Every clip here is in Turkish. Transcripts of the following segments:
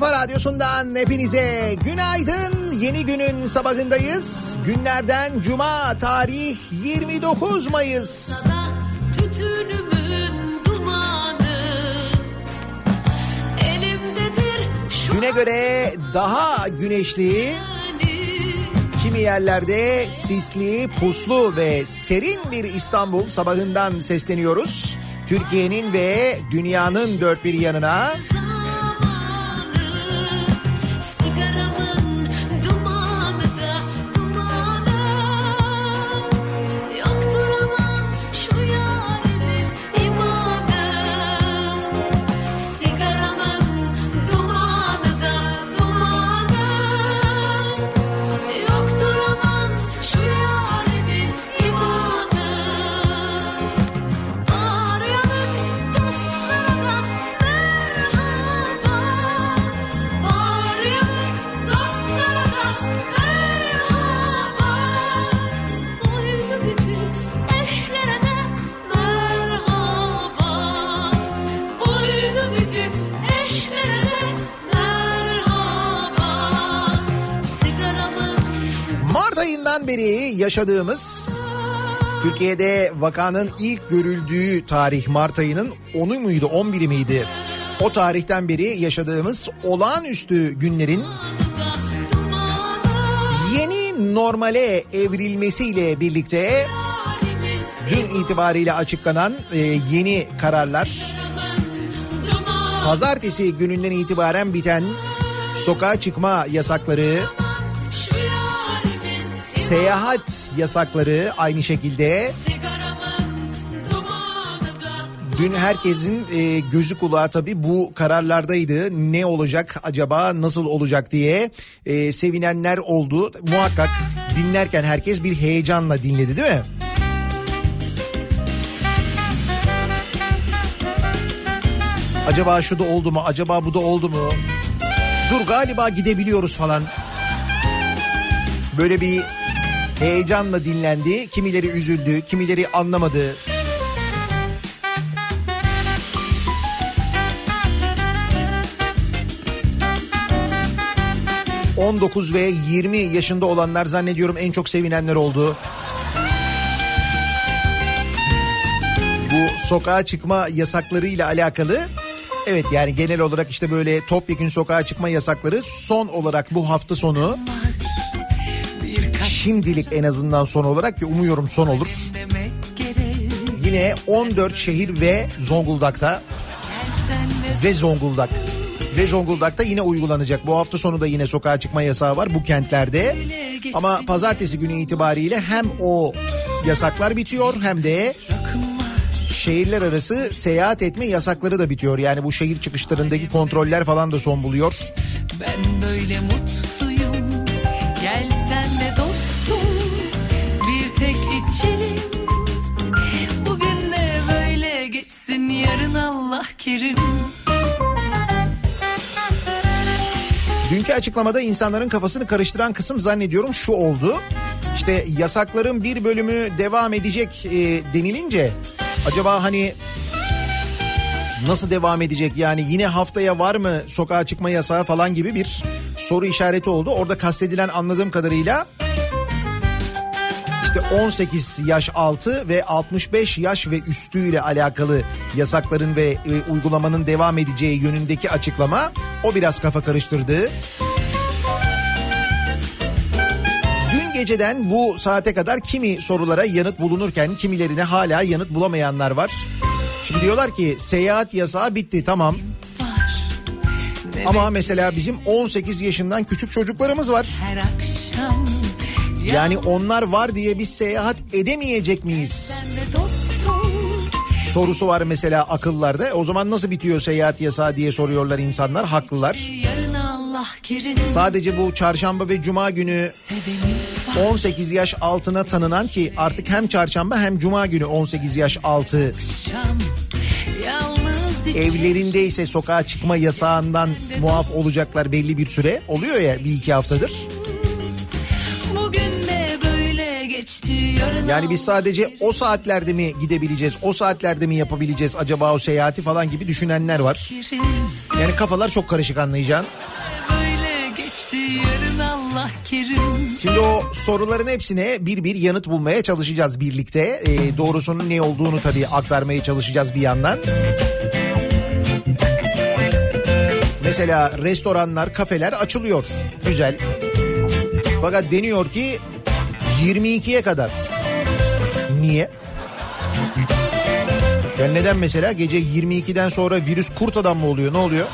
kafa radyosundan hepinize günaydın. Yeni günün sabahındayız. Günlerden cuma tarih 29 Mayıs. Güne göre daha güneşli, kimi yerlerde sisli, puslu ve serin bir İstanbul sabahından sesleniyoruz. Türkiye'nin ve dünyanın dört bir yanına. beri yaşadığımız Türkiye'de vakanın ilk görüldüğü tarih Mart ayının 10'u muydu 11'i miydi? O tarihten beri yaşadığımız olağanüstü günlerin yeni normale evrilmesiyle birlikte dün itibariyle açıklanan e, yeni kararlar pazartesi gününden itibaren biten sokağa çıkma yasakları seyahat yasakları aynı şekilde dün herkesin e, gözü kulağı tabii bu kararlardaydı. Ne olacak acaba nasıl olacak diye e, sevinenler oldu. Muhakkak dinlerken herkes bir heyecanla dinledi değil mi? Acaba şu da oldu mu? Acaba bu da oldu mu? Dur galiba gidebiliyoruz falan. Böyle bir heyecanla dinlendi. Kimileri üzüldü, kimileri anlamadı. ...19 ve 20 yaşında olanlar zannediyorum en çok sevinenler oldu. Bu sokağa çıkma yasaklarıyla alakalı... Evet yani genel olarak işte böyle topyekün sokağa çıkma yasakları son olarak bu hafta sonu şimdilik en azından son olarak ki umuyorum son olur. Yine 14 şehir ve Zonguldak'ta ve Zonguldak ve Zonguldak'ta yine uygulanacak. Bu hafta sonu da yine sokağa çıkma yasağı var bu kentlerde. Ama pazartesi günü itibariyle hem o yasaklar bitiyor hem de şehirler arası seyahat etme yasakları da bitiyor. Yani bu şehir çıkışlarındaki kontroller falan da son buluyor. Ben böyle mutluyum. Yarın Allah kerim. Dünkü açıklamada insanların kafasını karıştıran kısım zannediyorum şu oldu. İşte yasakların bir bölümü devam edecek e, denilince acaba hani nasıl devam edecek yani yine haftaya var mı sokağa çıkma yasağı falan gibi bir soru işareti oldu. Orada kastedilen anladığım kadarıyla işte 18 yaş altı ve 65 yaş ve üstüyle alakalı yasakların ve e, uygulamanın devam edeceği yönündeki açıklama o biraz kafa karıştırdı. Dün geceden bu saate kadar kimi sorulara yanıt bulunurken kimilerine hala yanıt bulamayanlar var. Şimdi diyorlar ki seyahat yasağı bitti tamam. Ama mesela bizim 18 yaşından küçük çocuklarımız var. Her akşam yani onlar var diye biz seyahat edemeyecek miyiz? Sorusu var mesela akıllarda. O zaman nasıl bitiyor seyahat yasağı diye soruyorlar insanlar. Haklılar. Sadece bu çarşamba ve cuma günü 18 yaş altına tanınan ki artık hem çarşamba hem cuma günü 18 yaş altı evlerinde ise sokağa çıkma yasağından muaf olacaklar belli bir süre oluyor ya bir iki haftadır. Yani biz sadece o saatlerde mi gidebileceğiz, o saatlerde mi yapabileceğiz acaba o seyahati falan gibi düşünenler var. Yani kafalar çok karışık anlayacağın. Şimdi o soruların hepsine bir bir yanıt bulmaya çalışacağız birlikte. Ee, doğrusunun ne olduğunu tabii aktarmaya çalışacağız bir yandan. Mesela restoranlar, kafeler açılıyor. Güzel. Fakat deniyor ki 22'ye kadar. Niye? Yani neden mesela gece 22'den sonra virüs kurt adam mı oluyor? Ne oluyor?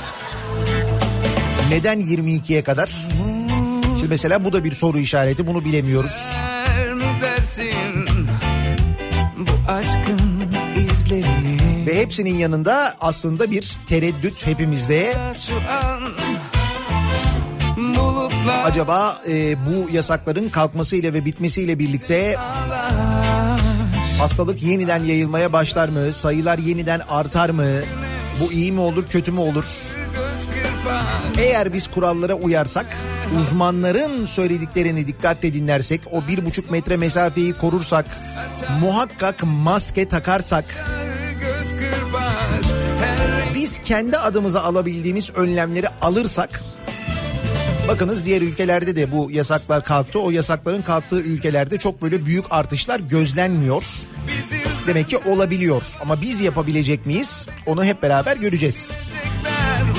Neden 22'ye kadar? Şimdi mesela bu da bir soru işareti. Bunu bilemiyoruz. bu aşkın izlerini Ve hepsinin yanında aslında bir tereddüt hepimizde. Acaba e, bu yasakların kalkmasıyla ve bitmesiyle birlikte hastalık yeniden yayılmaya başlar mı? Sayılar yeniden artar mı? Bu iyi mi olur, kötü mü olur? Eğer biz kurallara uyarsak, uzmanların söylediklerini dikkatle dinlersek, o bir buçuk metre mesafeyi korursak, muhakkak maske takarsak, biz kendi adımıza alabildiğimiz önlemleri alırsak, bakınız diğer ülkelerde de bu yasaklar kalktı. O yasakların kalktığı ülkelerde çok böyle büyük artışlar gözlenmiyor. Demek ki olabiliyor ama biz yapabilecek miyiz? Onu hep beraber göreceğiz.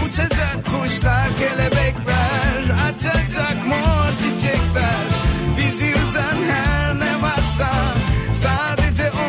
Uçacak kuşlar, kelebekler, açacak mor çiçekler. Bizi üzen her ne varsa sadece onlar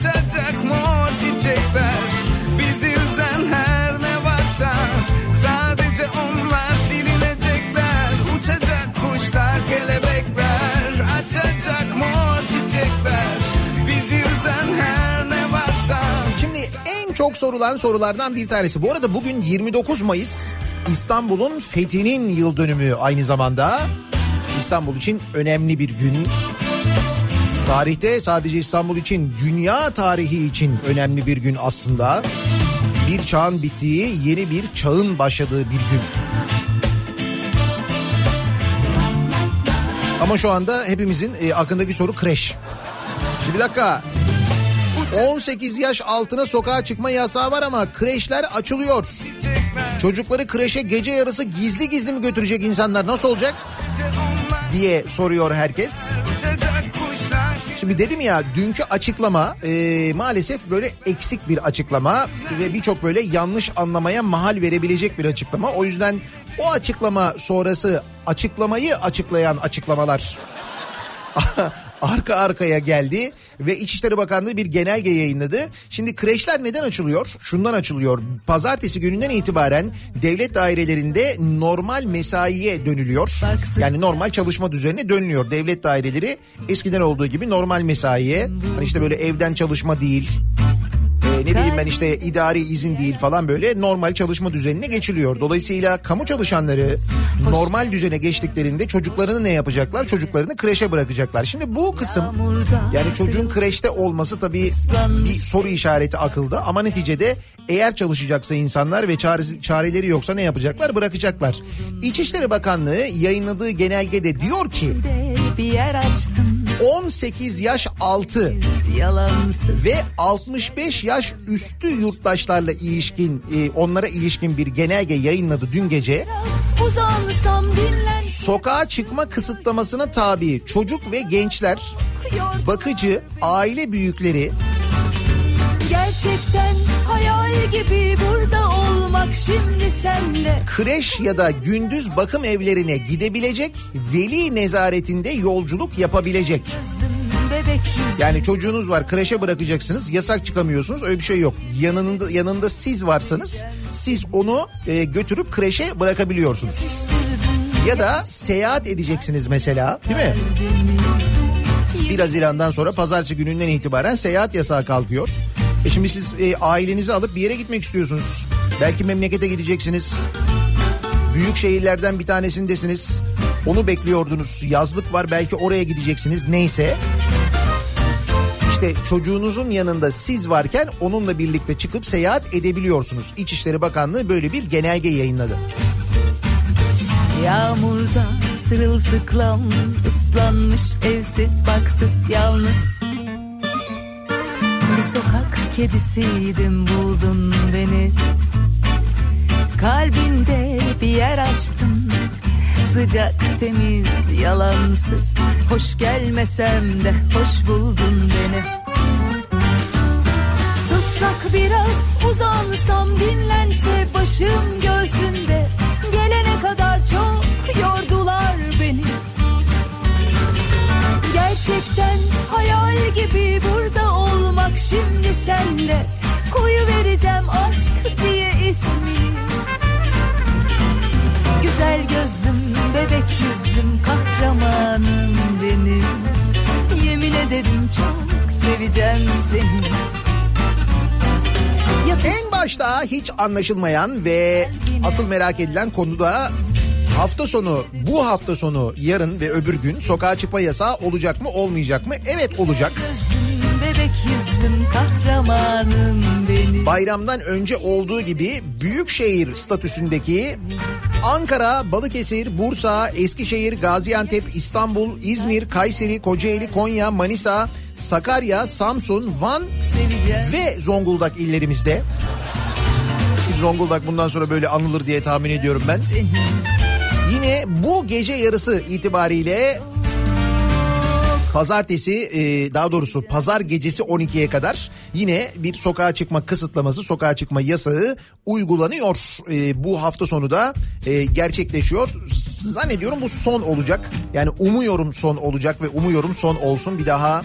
açacak mor çiçekler. Bizi üzen her ne varsa sadece onlar silinecekler. Uçacak kuşlar, kelebekler, açacak mor çiçekler. Bizi üzen her ne varsa. Şimdi en çok sorulan sorulardan bir tanesi. Bu arada bugün 29 Mayıs İstanbul'un fethinin yıl dönümü aynı zamanda. İstanbul için önemli bir gün. Tarihte sadece İstanbul için dünya tarihi için önemli bir gün aslında. Bir çağın bittiği yeni bir çağın başladığı bir gün. Ama şu anda hepimizin e, aklındaki soru kreş. Şimdi bir dakika. 18 yaş altına sokağa çıkma yasağı var ama kreşler açılıyor. Çocukları kreşe gece yarısı gizli gizli mi götürecek insanlar nasıl olacak? diye soruyor herkes. Şimdi dedim ya dünkü açıklama e, maalesef böyle eksik bir açıklama ve birçok böyle yanlış anlamaya mahal verebilecek bir açıklama. O yüzden o açıklama sonrası açıklamayı açıklayan açıklamalar arka arkaya geldi ve İçişleri Bakanlığı bir genelge yayınladı. Şimdi kreşler neden açılıyor? Şundan açılıyor. Pazartesi gününden itibaren devlet dairelerinde normal mesaiye dönülüyor. Yani normal çalışma düzenine dönülüyor. Devlet daireleri eskiden olduğu gibi normal mesaiye. Hani işte böyle evden çalışma değil. Ee, ne bileyim ben işte idari izin değil falan böyle normal çalışma düzenine geçiliyor. Dolayısıyla kamu çalışanları normal düzene geçtiklerinde çocuklarını ne yapacaklar? Çocuklarını kreşe bırakacaklar. Şimdi bu kısım yani çocuğun kreşte olması tabii bir soru işareti akılda ama neticede eğer çalışacaksa insanlar ve çare, çareleri yoksa ne yapacaklar? Bırakacaklar. İçişleri Bakanlığı yayınladığı genelgede diyor ki bir yer açtın. 18 yaş altı Yalansız ve 65 yaş üstü yurttaşlarla ilişkin e, onlara ilişkin bir genelge yayınladı dün gece. Sokağa çıkma kısıtlamasına tabi çocuk ve gençler, bakıcı, aile büyükleri. Gerçekten hayal gibi burada olmak şimdi sende kreş ya da gündüz bakım evlerine gidebilecek, veli nezaretinde yolculuk yapabilecek. Yani çocuğunuz var kreşe bırakacaksınız yasak çıkamıyorsunuz öyle bir şey yok. Yanında yanında siz varsanız siz onu e, götürüp kreşe bırakabiliyorsunuz. Ya da seyahat edeceksiniz mesela değil mi? 1 Haziran'dan sonra pazartesi gününden itibaren seyahat yasağı kalkıyor. E şimdi siz e, ailenizi alıp bir yere gitmek istiyorsunuz. Belki memlekete gideceksiniz. Büyük şehirlerden bir tanesindesiniz. Onu bekliyordunuz. Yazlık var belki oraya gideceksiniz neyse. İşte çocuğunuzun yanında siz varken onunla birlikte çıkıp seyahat edebiliyorsunuz. İçişleri Bakanlığı böyle bir genelge yayınladı. Yağmurda sırılsıklam ıslanmış evsiz baksız yalnız Bir sokak kedisiydim buldun beni. Kalbinde bir yer açtın Sıcak temiz yalansız. Hoş gelmesem de hoş buldun beni. Sussak biraz uzansam dinlense başım göğsünde. Gelene kadar çok yordular Gerçekten hayal gibi burada olmak şimdi sende Koyu vereceğim aşk diye ismini Güzel gözlüm bebek yüzlüm kahramanım benim. Yemin ederim çok seveceğim seni. Yatış En başta hiç anlaşılmayan ve asıl merak edilen konuda hafta sonu bu hafta sonu yarın ve öbür gün sokağa çıkma yasağı olacak mı olmayacak mı? Evet olacak. Bayramdan önce olduğu gibi büyükşehir statüsündeki Ankara, Balıkesir, Bursa, Eskişehir, Gaziantep, İstanbul, İzmir, Kayseri, Kocaeli, Konya, Manisa, Sakarya, Samsun, Van ve Zonguldak illerimizde. Zonguldak bundan sonra böyle anılır diye tahmin ediyorum ben. seni Yine bu gece yarısı itibariyle pazartesi e, daha doğrusu pazar gecesi 12'ye kadar yine bir sokağa çıkma kısıtlaması sokağa çıkma yasağı uygulanıyor. E, bu hafta sonu da e, gerçekleşiyor. Zannediyorum bu son olacak. Yani umuyorum son olacak ve umuyorum son olsun bir daha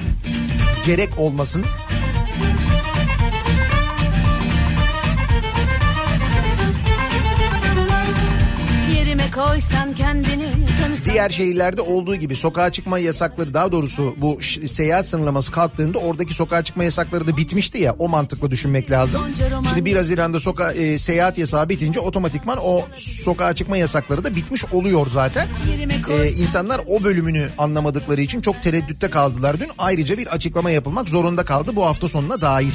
gerek olmasın. Kendini Diğer şehirlerde olduğu gibi sokağa çıkma yasakları daha doğrusu bu seyahat sınırlaması kalktığında oradaki sokağa çıkma yasakları da bitmişti ya o mantıkla düşünmek lazım. Şimdi 1 Haziran'da soka e, seyahat yasağı bitince otomatikman o sokağa çıkma yasakları da bitmiş oluyor zaten. koysan insanlar o bölümünü anlamadıkları için çok tereddütte kaldılar dün. Ayrıca bir açıklama yapılmak zorunda kaldı bu hafta sonuna dair.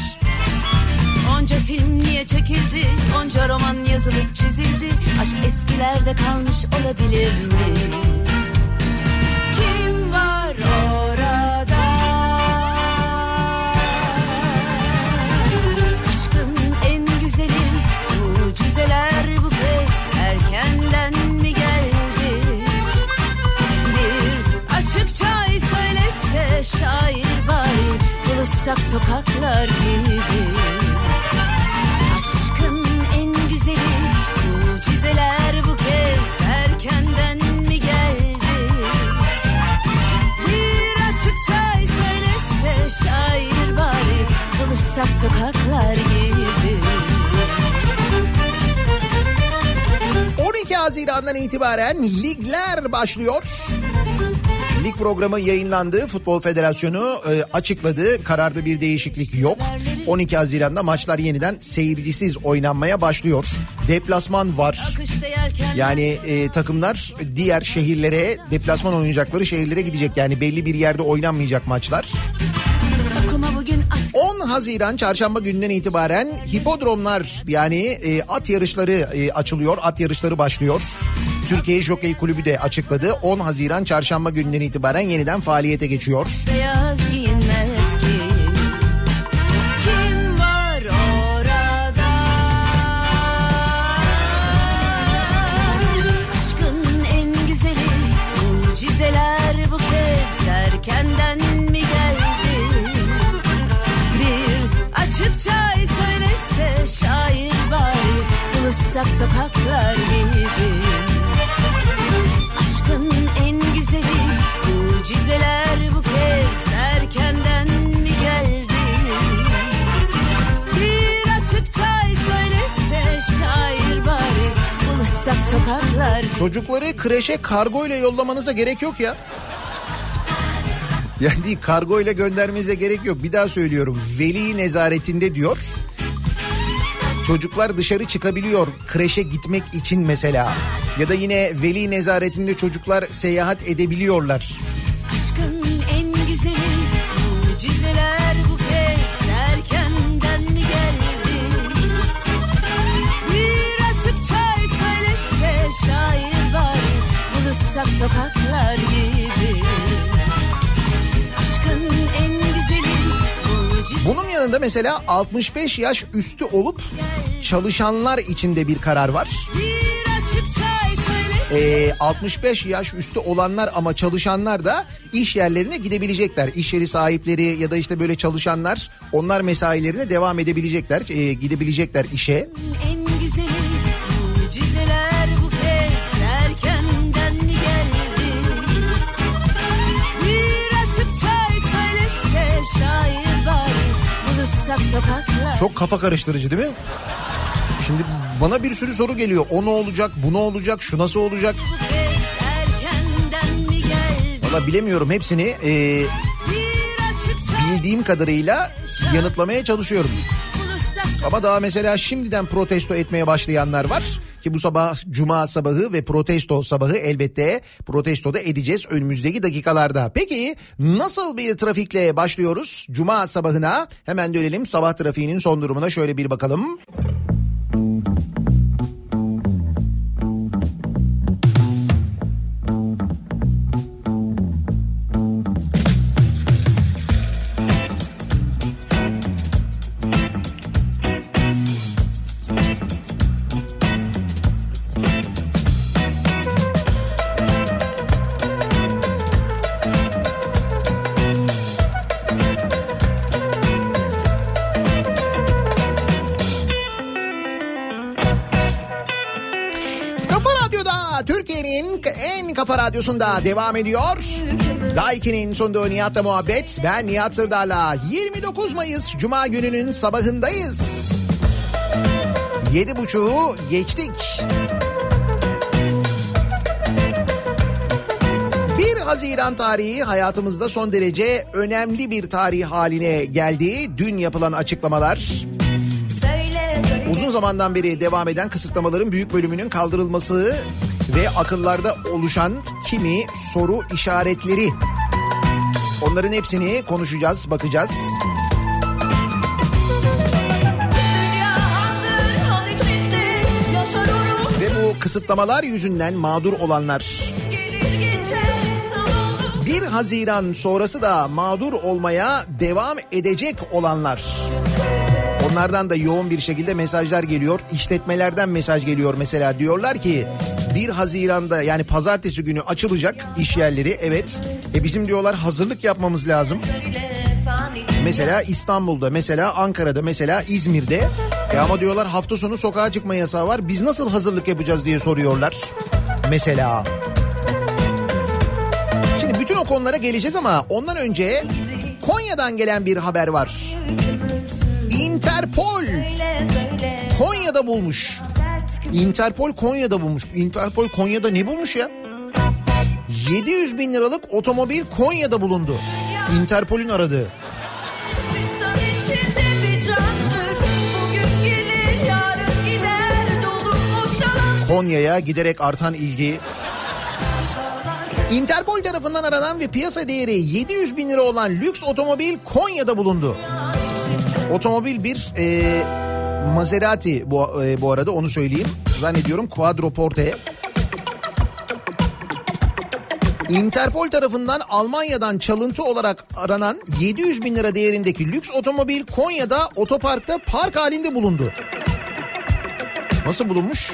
Onca film niye çekildi? Onca roman yazılıp çizildi. Aşk eskilerde kalmış olabilir mi? Kim var orada? Aşkın en güzeli Mucizeler bu kez Erkenden mi geldi? Bir açık çay söylese şair bari Buluşsak sokaklar gibi Buluşsak sokaklar gibi 12 Haziran'dan itibaren ligler başlıyor. Lig programı yayınlandı. Futbol Federasyonu e, açıkladı. Kararda bir değişiklik yok. 12 Haziran'da maçlar yeniden seyircisiz oynanmaya başlıyor. Deplasman var. Yani e, takımlar diğer şehirlere, deplasman oynayacakları şehirlere gidecek. Yani belli bir yerde oynanmayacak maçlar. Haziran çarşamba günden itibaren hipodromlar yani e, at yarışları e, açılıyor. At yarışları başlıyor. Türkiye Jokey Kulübü de açıkladı. 10 Haziran çarşamba günden itibaren yeniden faaliyete geçiyor. Beyaz Buluşsak sokaklar gibi Aşkın en güzeli mucizeler bu kez erkenden mi geldi? Bir açıkça söylese şair bari buluşsak sokaklar Çocukları kreşe kargo ile yollamanıza gerek yok ya. Yani kargo ile göndermenize gerek yok. Bir daha söylüyorum. Veli nezaretinde diyor. Çocuklar dışarı çıkabiliyor kreşe gitmek için mesela. Ya da yine veli nezaretinde çocuklar seyahat edebiliyorlar. Aşkın en güzeli mucizeler bu kez erkenden mi geldi? Bir açıkça söylese şair bari buluşsak sokaklar gibi. Bunun yanında mesela 65 yaş üstü olup çalışanlar için de bir karar var. Ee, 65 yaş üstü olanlar ama çalışanlar da iş yerlerine gidebilecekler. İş yeri sahipleri ya da işte böyle çalışanlar onlar mesailerine devam edebilecekler, e, gidebilecekler işe. en güzeli Çok kafa karıştırıcı değil mi? Şimdi bana bir sürü soru geliyor. O ne olacak, bu ne olacak, şu nasıl olacak? Valla bilemiyorum hepsini e, bildiğim kadarıyla yanıtlamaya çalışıyorum. Ama daha mesela şimdiden protesto etmeye başlayanlar var. Ki bu sabah cuma sabahı ve protesto sabahı elbette protesto da edeceğiz önümüzdeki dakikalarda. Peki nasıl bir trafikle başlıyoruz cuma sabahına? Hemen dönelim sabah trafiğinin son durumuna şöyle bir bakalım. Kafa radyosunda devam ediyor. Daiki'nin sunduğu Nihat'la muhabbet. Ben Nihat Sırdar'la 29 Mayıs Cuma gününün sabahındayız. Yedi buçuğu geçtik. 1 Haziran tarihi hayatımızda son derece önemli bir tarih haline geldi. Dün yapılan açıklamalar Uzun zamandan beri devam eden kısıtlamaların büyük bölümünün kaldırılması ve akıllarda oluşan kimi soru işaretleri. Onların hepsini konuşacağız, bakacağız. Ve bu kısıtlamalar yüzünden mağdur olanlar, gelir geçer sonunda 1 Haziran sonrası da mağdur olmaya devam edecek olanlar. Onlardan da yoğun bir şekilde mesajlar geliyor. İşletmelerden mesaj geliyor mesela diyorlar ki 1 Haziran'da yani pazartesi günü açılacak iş yerleri evet. E bizim diyorlar hazırlık yapmamız lazım. Mesela İstanbul'da, mesela Ankara'da, mesela İzmir'de. E ama diyorlar hafta sonu sokağa çıkma yasağı var. Biz nasıl hazırlık yapacağız diye soruyorlar. Mesela. Şimdi bütün o konulara geleceğiz ama ondan önce Konya'dan gelen bir haber var. Interpol Konya'da bulmuş. Interpol Konya'da bulmuş. Interpol Konya'da ne bulmuş ya? 700 bin liralık otomobil Konya'da bulundu. Interpol'ün aradığı. Konya'ya giderek artan ilgi. Interpol tarafından aranan ve piyasa değeri 700 bin lira olan lüks otomobil Konya'da bulundu. Otomobil bir e, Maserati bu, e, bu arada onu söyleyeyim. Zannediyorum Quadroporte. Interpol tarafından Almanya'dan çalıntı olarak aranan 700 bin lira değerindeki lüks otomobil Konya'da otoparkta park halinde bulundu. Nasıl bulunmuş?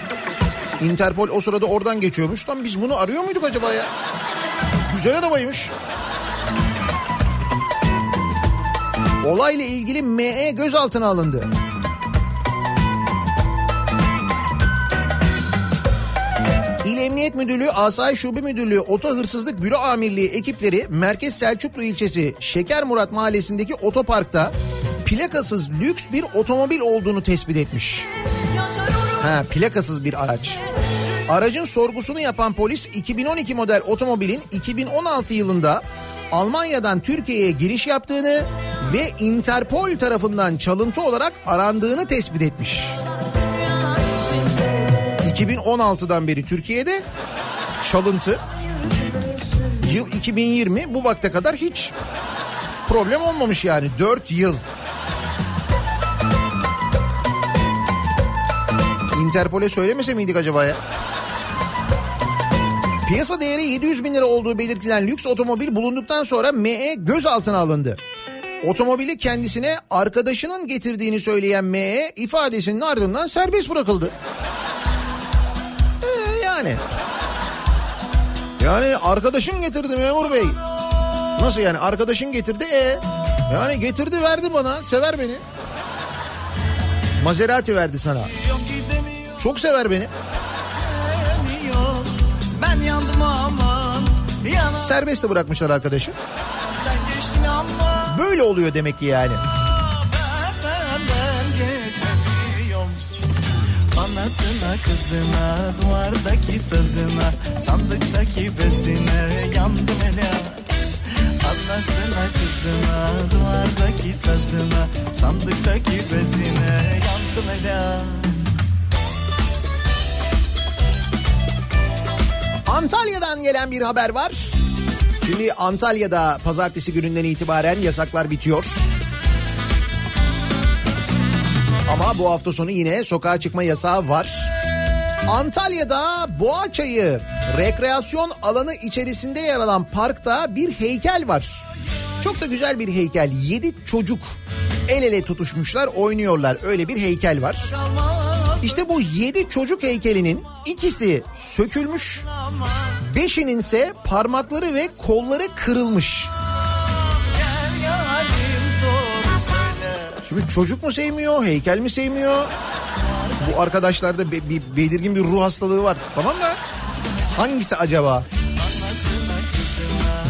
Interpol o sırada oradan geçiyormuş. Lan biz bunu arıyor muyduk acaba ya? Güzel arabaymış. Olayla ilgili ME gözaltına alındı. İl Emniyet Müdürlüğü, Asayiş Şube Müdürlüğü, Oto Hırsızlık Büro Amirliği ekipleri Merkez Selçuklu ilçesi Şeker Murat Mahallesi'ndeki otoparkta plakasız lüks bir otomobil olduğunu tespit etmiş. Ha, plakasız bir araç. Aracın sorgusunu yapan polis 2012 model otomobilin 2016 yılında Almanya'dan Türkiye'ye giriş yaptığını ve Interpol tarafından çalıntı olarak arandığını tespit etmiş. 2016'dan beri Türkiye'de çalıntı. Yıl 2020 bu vakte kadar hiç problem olmamış yani 4 yıl. Interpol'e söylemese miydik acaba ya? Piyasa değeri 700 bin lira olduğu belirtilen lüks otomobil bulunduktan sonra ME gözaltına alındı. Otomobili kendisine arkadaşının getirdiğini söyleyen ME ifadesinin ardından serbest bırakıldı. Ee, yani. Yani arkadaşın getirdi memur bey. Nasıl yani arkadaşın getirdi e yani getirdi verdi bana sever beni. Maserati verdi sana. Çok sever beni. Ben yandım aman Serbest de bırakmışlar arkadaşı. geçtin ama Böyle oluyor demek ki yani. Anasına kızına duvardaki sazına Sandıktaki bezine yandım hele Anasına kızına duvardaki sazına Sandıktaki bezine yandım hele Antalya'dan gelen bir haber var. Şimdi Antalya'da pazartesi gününden itibaren yasaklar bitiyor. Ama bu hafta sonu yine sokağa çıkma yasağı var. Antalya'da Boğaçayı rekreasyon alanı içerisinde yer alan parkta bir heykel var. Çok da güzel bir heykel. Yedi çocuk el ele tutuşmuşlar oynuyorlar. Öyle bir heykel var. İşte bu yedi çocuk heykelinin ikisi sökülmüş. Beşinin ise parmakları ve kolları kırılmış. Şimdi çocuk mu sevmiyor, heykel mi sevmiyor? Bu arkadaşlarda be- bir belirgin bir ruh hastalığı var. Tamam mı? Hangisi acaba?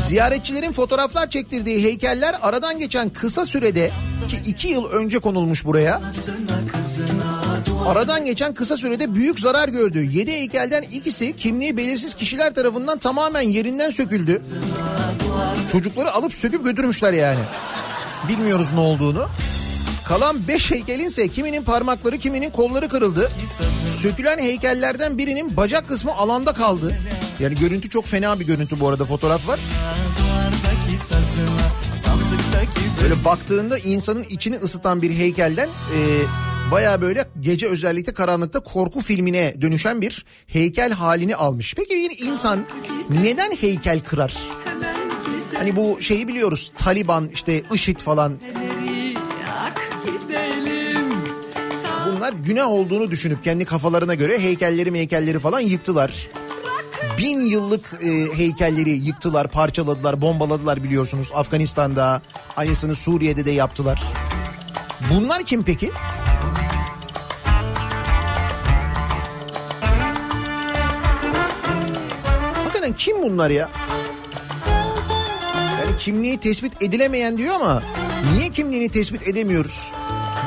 Ziyaretçilerin fotoğraflar çektirdiği heykeller aradan geçen kısa sürede ki iki yıl önce konulmuş buraya. Aradan geçen kısa sürede büyük zarar gördü. Yedi heykelden ikisi kimliği belirsiz kişiler tarafından tamamen yerinden söküldü. Çocukları alıp söküp götürmüşler yani. Bilmiyoruz ne olduğunu. Kalan beş heykelin ise kiminin parmakları kiminin kolları kırıldı. Sökülen heykellerden birinin bacak kısmı alanda kaldı. Yani görüntü çok fena bir görüntü bu arada fotoğraf var. Böyle baktığında insanın içini ısıtan bir heykelden e, baya böyle gece özellikle karanlıkta korku filmine dönüşen bir heykel halini almış. Peki bir insan neden heykel kırar? Hani bu şeyi biliyoruz Taliban işte IŞİD falan bunlar günah olduğunu düşünüp kendi kafalarına göre heykelleri heykelleri falan yıktılar. Bin yıllık e, heykelleri yıktılar, parçaladılar, bombaladılar biliyorsunuz. Afganistan'da, aynısını Suriye'de de yaptılar. Bunlar kim peki? Hakikaten kim bunlar ya? Yani kimliği tespit edilemeyen diyor ama niye kimliğini tespit edemiyoruz?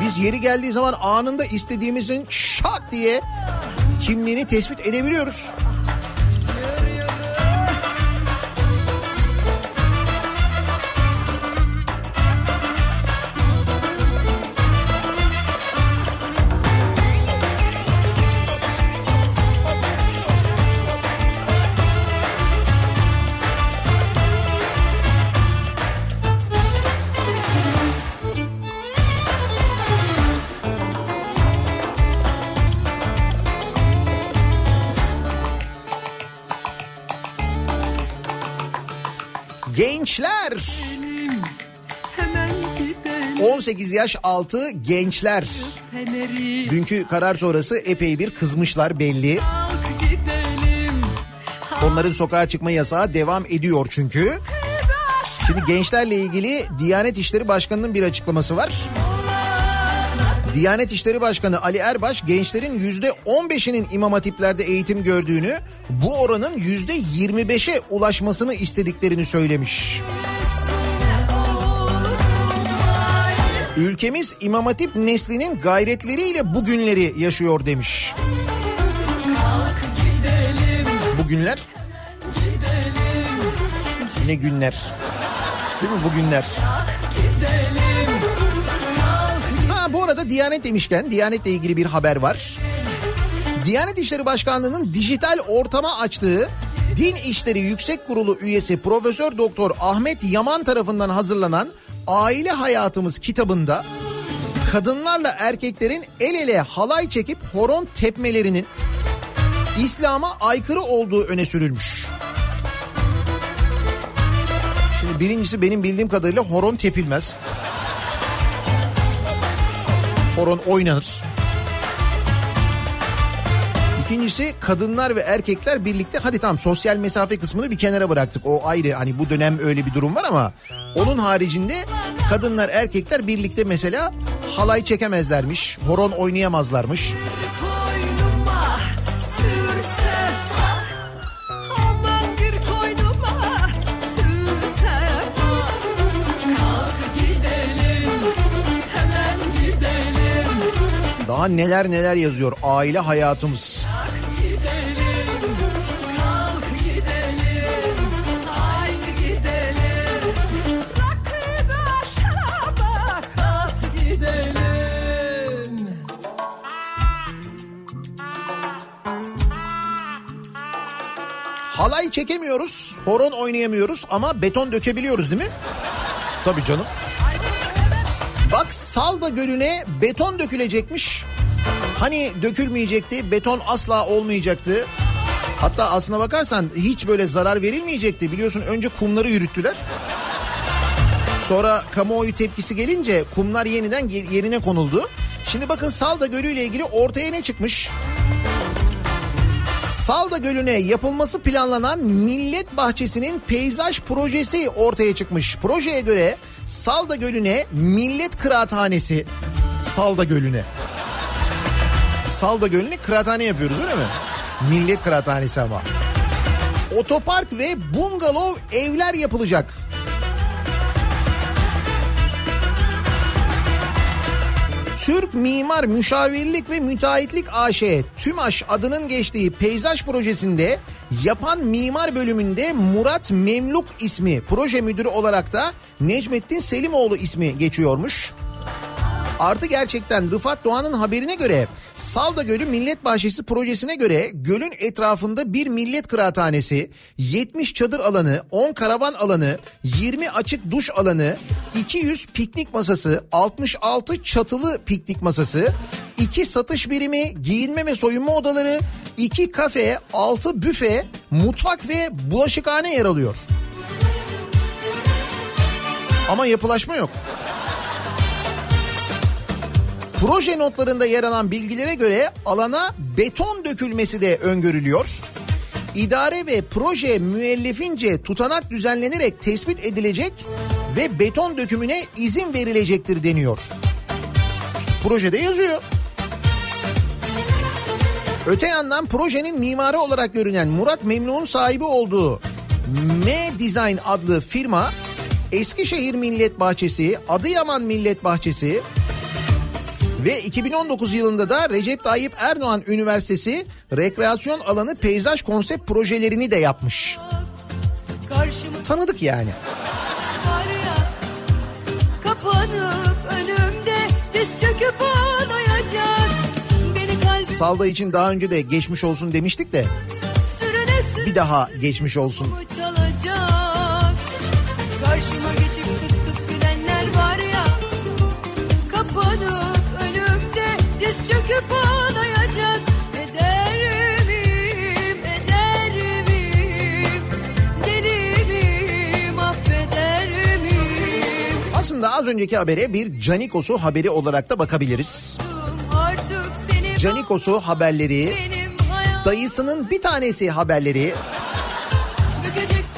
Biz yeri geldiği zaman anında istediğimizin şak diye kimliğini tespit edebiliyoruz. Gençler. Hemen gidelim 18 yaş altı gençler. Dünkü karar sonrası epey bir kızmışlar belli. Onların sokağa çıkma yasağı devam ediyor çünkü. Şimdi gençlerle ilgili Diyanet İşleri Başkanı'nın bir açıklaması var. Diyanet İşleri Başkanı Ali Erbaş gençlerin yüzde 15'inin imam hatiplerde eğitim gördüğünü, bu oranın yüzde 25'e ulaşmasını istediklerini söylemiş. Ülkemiz imam hatip neslinin gayretleriyle bugünleri yaşıyor demiş. Bugünler? Ne günler? Değil mi bugünler? Bu arada Diyanet demişken Diyanet'le ilgili bir haber var. Diyanet İşleri Başkanlığı'nın dijital ortama açtığı Din İşleri Yüksek Kurulu üyesi Profesör Doktor Ahmet Yaman tarafından hazırlanan Aile Hayatımız kitabında kadınlarla erkeklerin el ele halay çekip horon tepmelerinin İslam'a aykırı olduğu öne sürülmüş. Şimdi birincisi benim bildiğim kadarıyla horon tepilmez. Horon oynanır. İkincisi kadınlar ve erkekler birlikte hadi tamam sosyal mesafe kısmını bir kenara bıraktık. O ayrı hani bu dönem öyle bir durum var ama onun haricinde kadınlar erkekler birlikte mesela halay çekemezlermiş. Horon oynayamazlarmış. Daha neler neler yazıyor aile hayatımız. Halay çekemiyoruz, horon oynayamıyoruz ama beton dökebiliyoruz değil mi? Tabii canım. Bak Salda Gölü'ne beton dökülecekmiş. Hani dökülmeyecekti, beton asla olmayacaktı. Hatta aslına bakarsan hiç böyle zarar verilmeyecekti. Biliyorsun önce kumları yürüttüler. Sonra kamuoyu tepkisi gelince kumlar yeniden ye- yerine konuldu. Şimdi bakın Salda Gölü ile ilgili ortaya ne çıkmış? Salda Gölü'ne yapılması planlanan Millet Bahçesi'nin peyzaj projesi ortaya çıkmış. Projeye göre Salda Gölü'ne Millet Kıraathanesi Salda Gölü'ne. Salda Gölü'ne kıraathane yapıyoruz öyle mi? Millet Kıraathanesi ama. Otopark ve bungalov evler yapılacak. Türk Mimar Müşavirlik ve Müteahhitlik AŞ TÜMAŞ adının geçtiği peyzaj projesinde yapan mimar bölümünde Murat Memluk ismi proje müdürü olarak da Necmettin Selimoğlu ismi geçiyormuş. Artı gerçekten Rıfat Doğan'ın haberine göre Salda Gölü Millet Bahçesi projesine göre gölün etrafında bir millet kıraathanesi, 70 çadır alanı, 10 karavan alanı, 20 açık duş alanı, 200 piknik masası, 66 çatılı piknik masası, 2 satış birimi, giyinme ve soyunma odaları, 2 kafe, 6 büfe, mutfak ve bulaşıkhane yer alıyor. Ama yapılaşma yok. Proje notlarında yer alan bilgilere göre alana beton dökülmesi de öngörülüyor. İdare ve proje müellefince tutanak düzenlenerek tespit edilecek ve beton dökümüne izin verilecektir deniyor. Projede yazıyor. Öte yandan projenin mimarı olarak görünen Murat Memnun'un sahibi olduğu M Design adlı firma Eskişehir Millet Bahçesi, Adıyaman Millet Bahçesi, ve 2019 yılında da Recep Tayyip Erdoğan Üniversitesi rekreasyon alanı peyzaj konsept projelerini de yapmış. Karşıma Tanıdık yani. ya Kapanıp önümde Diz çöküp ağlayacak Beni kalbim Salda için daha önce de geçmiş olsun demiştik de sürüne sürüne bir daha geçmiş olsun. çalacak Karşıma geçip Aslında az önceki habere bir Canikos'u haberi olarak da bakabiliriz. Canikos'u haberleri, dayısının bir tanesi haberleri.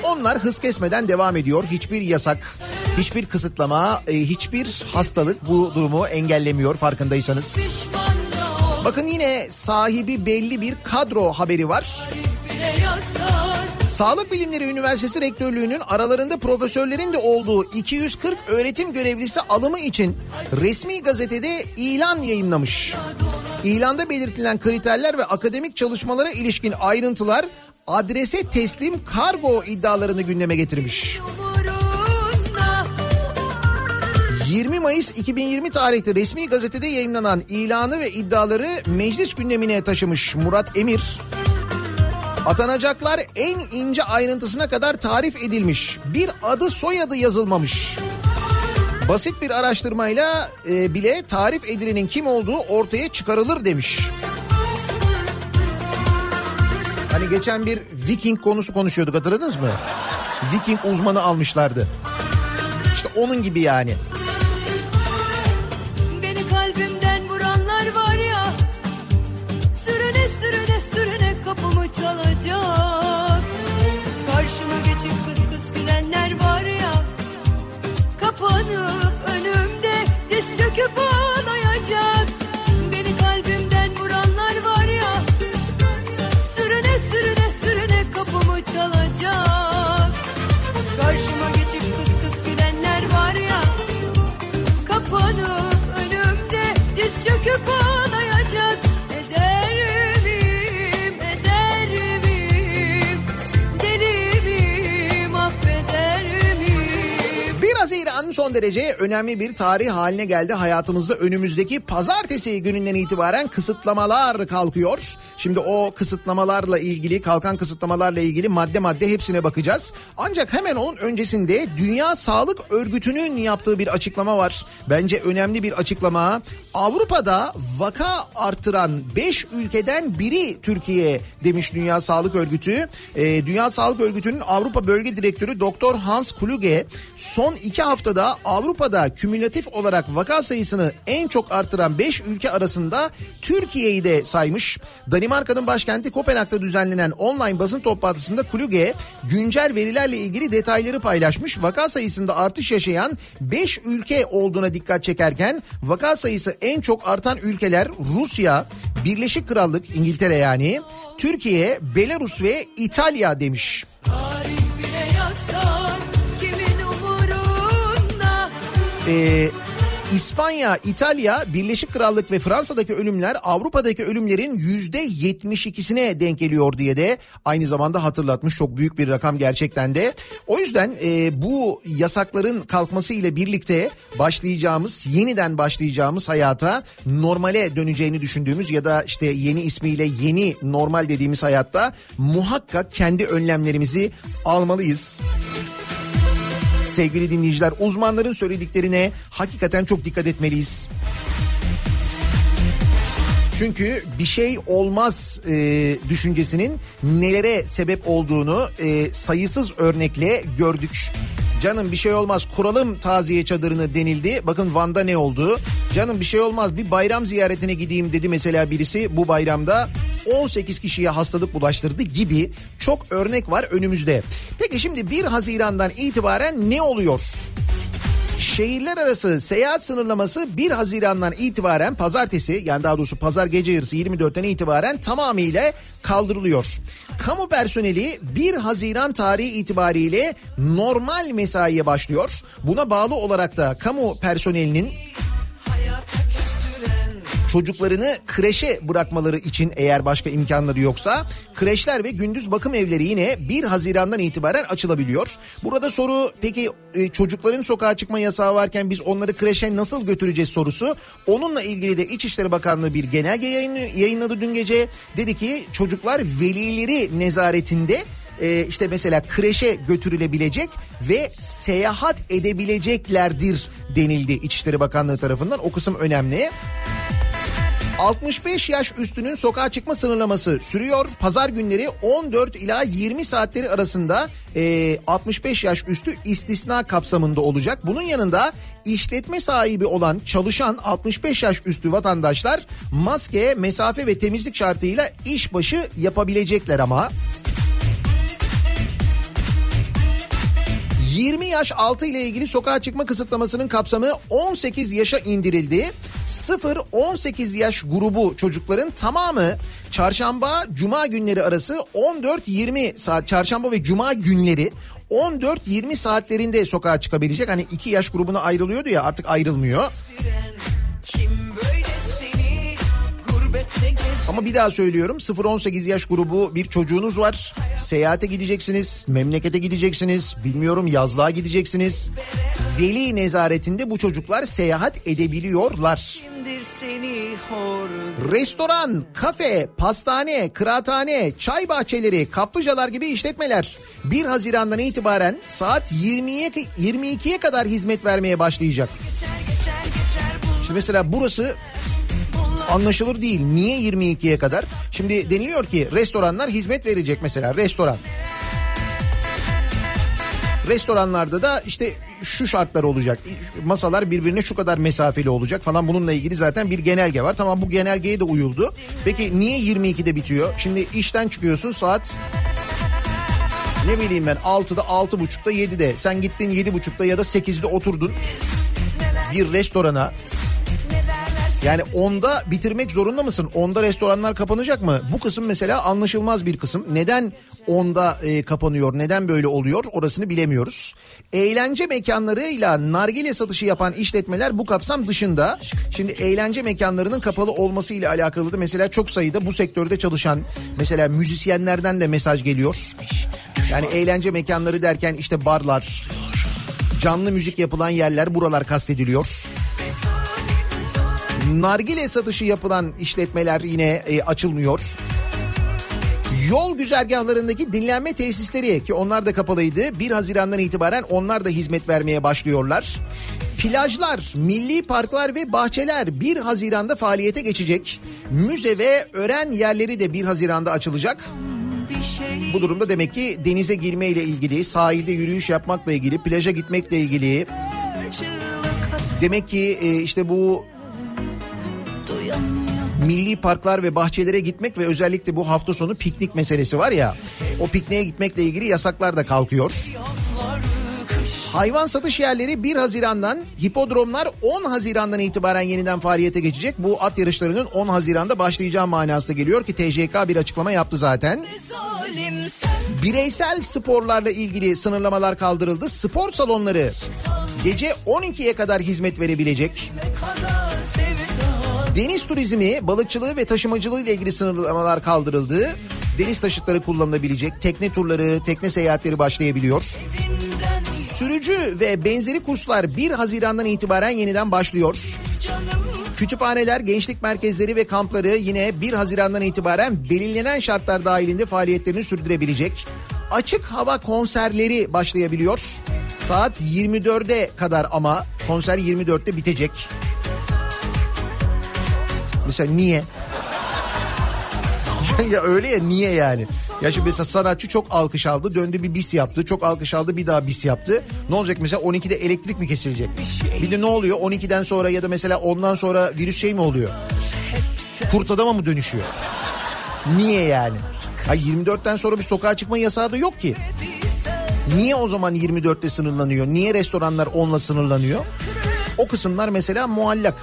Onlar hız kesmeden devam ediyor. Hiçbir yasak, hiçbir kısıtlama, e, hiçbir hastalık bu durumu engellemiyor farkındaysanız. Bakın yine sahibi belli bir kadro haberi var. Sağlık Bilimleri Üniversitesi Rektörlüğü'nün aralarında profesörlerin de olduğu 240 öğretim görevlisi alımı için resmi gazetede ilan yayınlamış. İlanda belirtilen kriterler ve akademik çalışmalara ilişkin ayrıntılar adrese teslim kargo iddialarını gündeme getirmiş. Umurunda 20 Mayıs 2020 tarihli resmi gazetede yayınlanan ilanı ve iddiaları meclis gündemine taşımış Murat Emir. Atanacaklar en ince ayrıntısına kadar tarif edilmiş. Bir adı soyadı yazılmamış. Basit bir araştırmayla e, bile tarif edilenin kim olduğu ortaya çıkarılır demiş. Hani geçen bir Viking konusu konuşuyorduk hatırladınız mı? Viking uzmanı almışlardı. İşte onun gibi yani. Kapımı çalacak. Karşıma geçip kıs kıs gülenler var ya. Kapanıp önümde diz çöküp ağlayacak. Beni kalbimden vuranlar var ya. Sürüne sürüne sürüne kapımı çalacak. Karşıma son derece önemli bir tarih haline geldi hayatımızda. Önümüzdeki pazartesi gününden itibaren kısıtlamalar kalkıyor. Şimdi o kısıtlamalarla ilgili, kalkan kısıtlamalarla ilgili madde madde hepsine bakacağız. Ancak hemen onun öncesinde Dünya Sağlık Örgütü'nün yaptığı bir açıklama var. Bence önemli bir açıklama. Avrupa'da vaka artıran 5 ülkeden biri Türkiye demiş Dünya Sağlık Örgütü. Ee, Dünya Sağlık Örgütü'nün Avrupa Bölge Direktörü Doktor Hans Kluge son iki haftada Avrupa'da kümülatif olarak vaka sayısını en çok arttıran 5 ülke arasında Türkiye'yi de saymış. Danimarka'nın başkenti Kopenhag'da düzenlenen online basın toplantısında Kluge güncel verilerle ilgili detayları paylaşmış. Vaka sayısında artış yaşayan 5 ülke olduğuna dikkat çekerken vaka sayısı en çok artan ülkeler Rusya, Birleşik Krallık, İngiltere yani, Türkiye, Belarus ve İtalya demiş. Tarih Ee, İspanya, İtalya, Birleşik Krallık ve Fransa'daki ölümler Avrupa'daki ölümlerin yüzde 72'sine denk geliyor diye de aynı zamanda hatırlatmış. Çok büyük bir rakam gerçekten de. O yüzden e, bu yasakların kalkması ile birlikte başlayacağımız, yeniden başlayacağımız hayata normale döneceğini düşündüğümüz ya da işte yeni ismiyle yeni normal dediğimiz hayatta muhakkak kendi önlemlerimizi almalıyız. Sevgili dinleyiciler uzmanların söylediklerine hakikaten çok dikkat etmeliyiz. Çünkü bir şey olmaz e, düşüncesinin nelere sebep olduğunu e, sayısız örnekle gördük. Canım bir şey olmaz kuralım taziye çadırını denildi. Bakın Van'da ne oldu? Canım bir şey olmaz bir bayram ziyaretine gideyim dedi mesela birisi bu bayramda 18 kişiye hastalık bulaştırdı gibi çok örnek var önümüzde. Peki şimdi 1 Haziran'dan itibaren ne oluyor? Şehirler arası seyahat sınırlaması 1 Haziran'dan itibaren pazartesi yani daha doğrusu pazar gece yarısı 24'ten itibaren tamamıyla kaldırılıyor. Kamu personeli 1 Haziran tarihi itibariyle normal mesaiye başlıyor. Buna bağlı olarak da kamu personelinin çocuklarını kreşe bırakmaları için eğer başka imkanları yoksa kreşler ve gündüz bakım evleri yine 1 Haziran'dan itibaren açılabiliyor. Burada soru peki e, çocukların sokağa çıkma yasağı varken biz onları kreşe nasıl götüreceğiz sorusu. Onunla ilgili de İçişleri Bakanlığı bir genelge yayınladı dün gece. Dedi ki çocuklar velileri nezaretinde e, işte mesela kreşe götürülebilecek ve seyahat edebileceklerdir denildi İçişleri Bakanlığı tarafından. O kısım önemli. 65 yaş üstünün sokağa çıkma sınırlaması sürüyor. Pazar günleri 14 ila 20 saatleri arasında e, 65 yaş üstü istisna kapsamında olacak. Bunun yanında işletme sahibi olan çalışan 65 yaş üstü vatandaşlar maske, mesafe ve temizlik şartıyla işbaşı yapabilecekler ama. 20 yaş altı ile ilgili sokağa çıkma kısıtlamasının kapsamı 18 yaşa indirildi. 0-18 yaş grubu çocukların tamamı çarşamba cuma günleri arası 14-20 saat çarşamba ve cuma günleri 14-20 saatlerinde sokağa çıkabilecek. Hani 2 yaş grubuna ayrılıyordu ya artık ayrılmıyor. Kim Ama bir daha söylüyorum 0-18 yaş grubu bir çocuğunuz var. Seyahate gideceksiniz, memlekete gideceksiniz, bilmiyorum yazlığa gideceksiniz. Veli nezaretinde bu çocuklar seyahat edebiliyorlar. Restoran, kafe, pastane, kıraathane, çay bahçeleri, kaplıcalar gibi işletmeler 1 Haziran'dan itibaren saat 20'ye 22'ye kadar hizmet vermeye başlayacak. Şimdi mesela burası anlaşılır değil. Niye 22'ye kadar? Şimdi deniliyor ki restoranlar hizmet verecek mesela restoran. Restoranlarda da işte şu şartlar olacak. Masalar birbirine şu kadar mesafeli olacak falan bununla ilgili zaten bir genelge var. Tamam bu genelgeye de uyuldu. Peki niye 22'de bitiyor? Şimdi işten çıkıyorsun saat ne bileyim ben 6'da 6.30'da 7'de. Sen gittin 7.30'da ya da 8'de oturdun bir restorana. Yani onda bitirmek zorunda mısın? Onda restoranlar kapanacak mı? Bu kısım mesela anlaşılmaz bir kısım. Neden onda e, kapanıyor? Neden böyle oluyor? Orasını bilemiyoruz. Eğlence mekanlarıyla nargile satışı yapan işletmeler bu kapsam dışında. Şimdi eğlence mekanlarının kapalı olması ile alakalı da mesela çok sayıda bu sektörde çalışan mesela müzisyenlerden de mesaj geliyor. Yani eğlence mekanları derken işte barlar, canlı müzik yapılan yerler buralar kastediliyor. Nargile satışı yapılan işletmeler yine e, açılmıyor. Yol güzergahlarındaki dinlenme tesisleri ki onlar da kapalıydı. 1 Haziran'dan itibaren onlar da hizmet vermeye başlıyorlar. Plajlar, milli parklar ve bahçeler 1 Haziran'da faaliyete geçecek. Müze ve öğren yerleri de 1 Haziran'da açılacak. Bu durumda demek ki denize girme ile ilgili, sahilde yürüyüş yapmakla ilgili, plaja gitmekle ilgili demek ki e, işte bu. Milli parklar ve bahçelere gitmek ve özellikle bu hafta sonu piknik meselesi var ya. O pikniğe gitmekle ilgili yasaklar da kalkıyor. Hayvan satış yerleri 1 Haziran'dan, hipodromlar 10 Haziran'dan itibaren yeniden faaliyete geçecek. Bu at yarışlarının 10 Haziran'da başlayacağı manasına geliyor ki TCK bir açıklama yaptı zaten. Bireysel sporlarla ilgili sınırlamalar kaldırıldı. Spor salonları gece 12'ye kadar hizmet verebilecek. Deniz turizmi, balıkçılığı ve taşımacılığı ile ilgili sınırlamalar kaldırıldı. Deniz taşıtları kullanılabilecek, tekne turları, tekne seyahatleri başlayabiliyor. Sürücü ve benzeri kurslar 1 Haziran'dan itibaren yeniden başlıyor. Kütüphaneler, gençlik merkezleri ve kampları yine 1 Haziran'dan itibaren belirlenen şartlar dahilinde faaliyetlerini sürdürebilecek. Açık hava konserleri başlayabiliyor. Saat 24'e kadar ama konser 24'te bitecek. Mesela niye? ya öyle ya niye yani? Ya şimdi mesela sanatçı çok alkış aldı döndü bir bis yaptı. Çok alkış aldı bir daha bis yaptı. Ne olacak mesela 12'de elektrik mi kesilecek? Bir de ne oluyor 12'den sonra ya da mesela ondan sonra virüs şey mi oluyor? Kurt adama mı dönüşüyor? Niye yani? Ha 24'ten sonra bir sokağa çıkma yasağı da yok ki. Niye o zaman 24'te sınırlanıyor? Niye restoranlar 10'la sınırlanıyor? O kısımlar mesela muallak.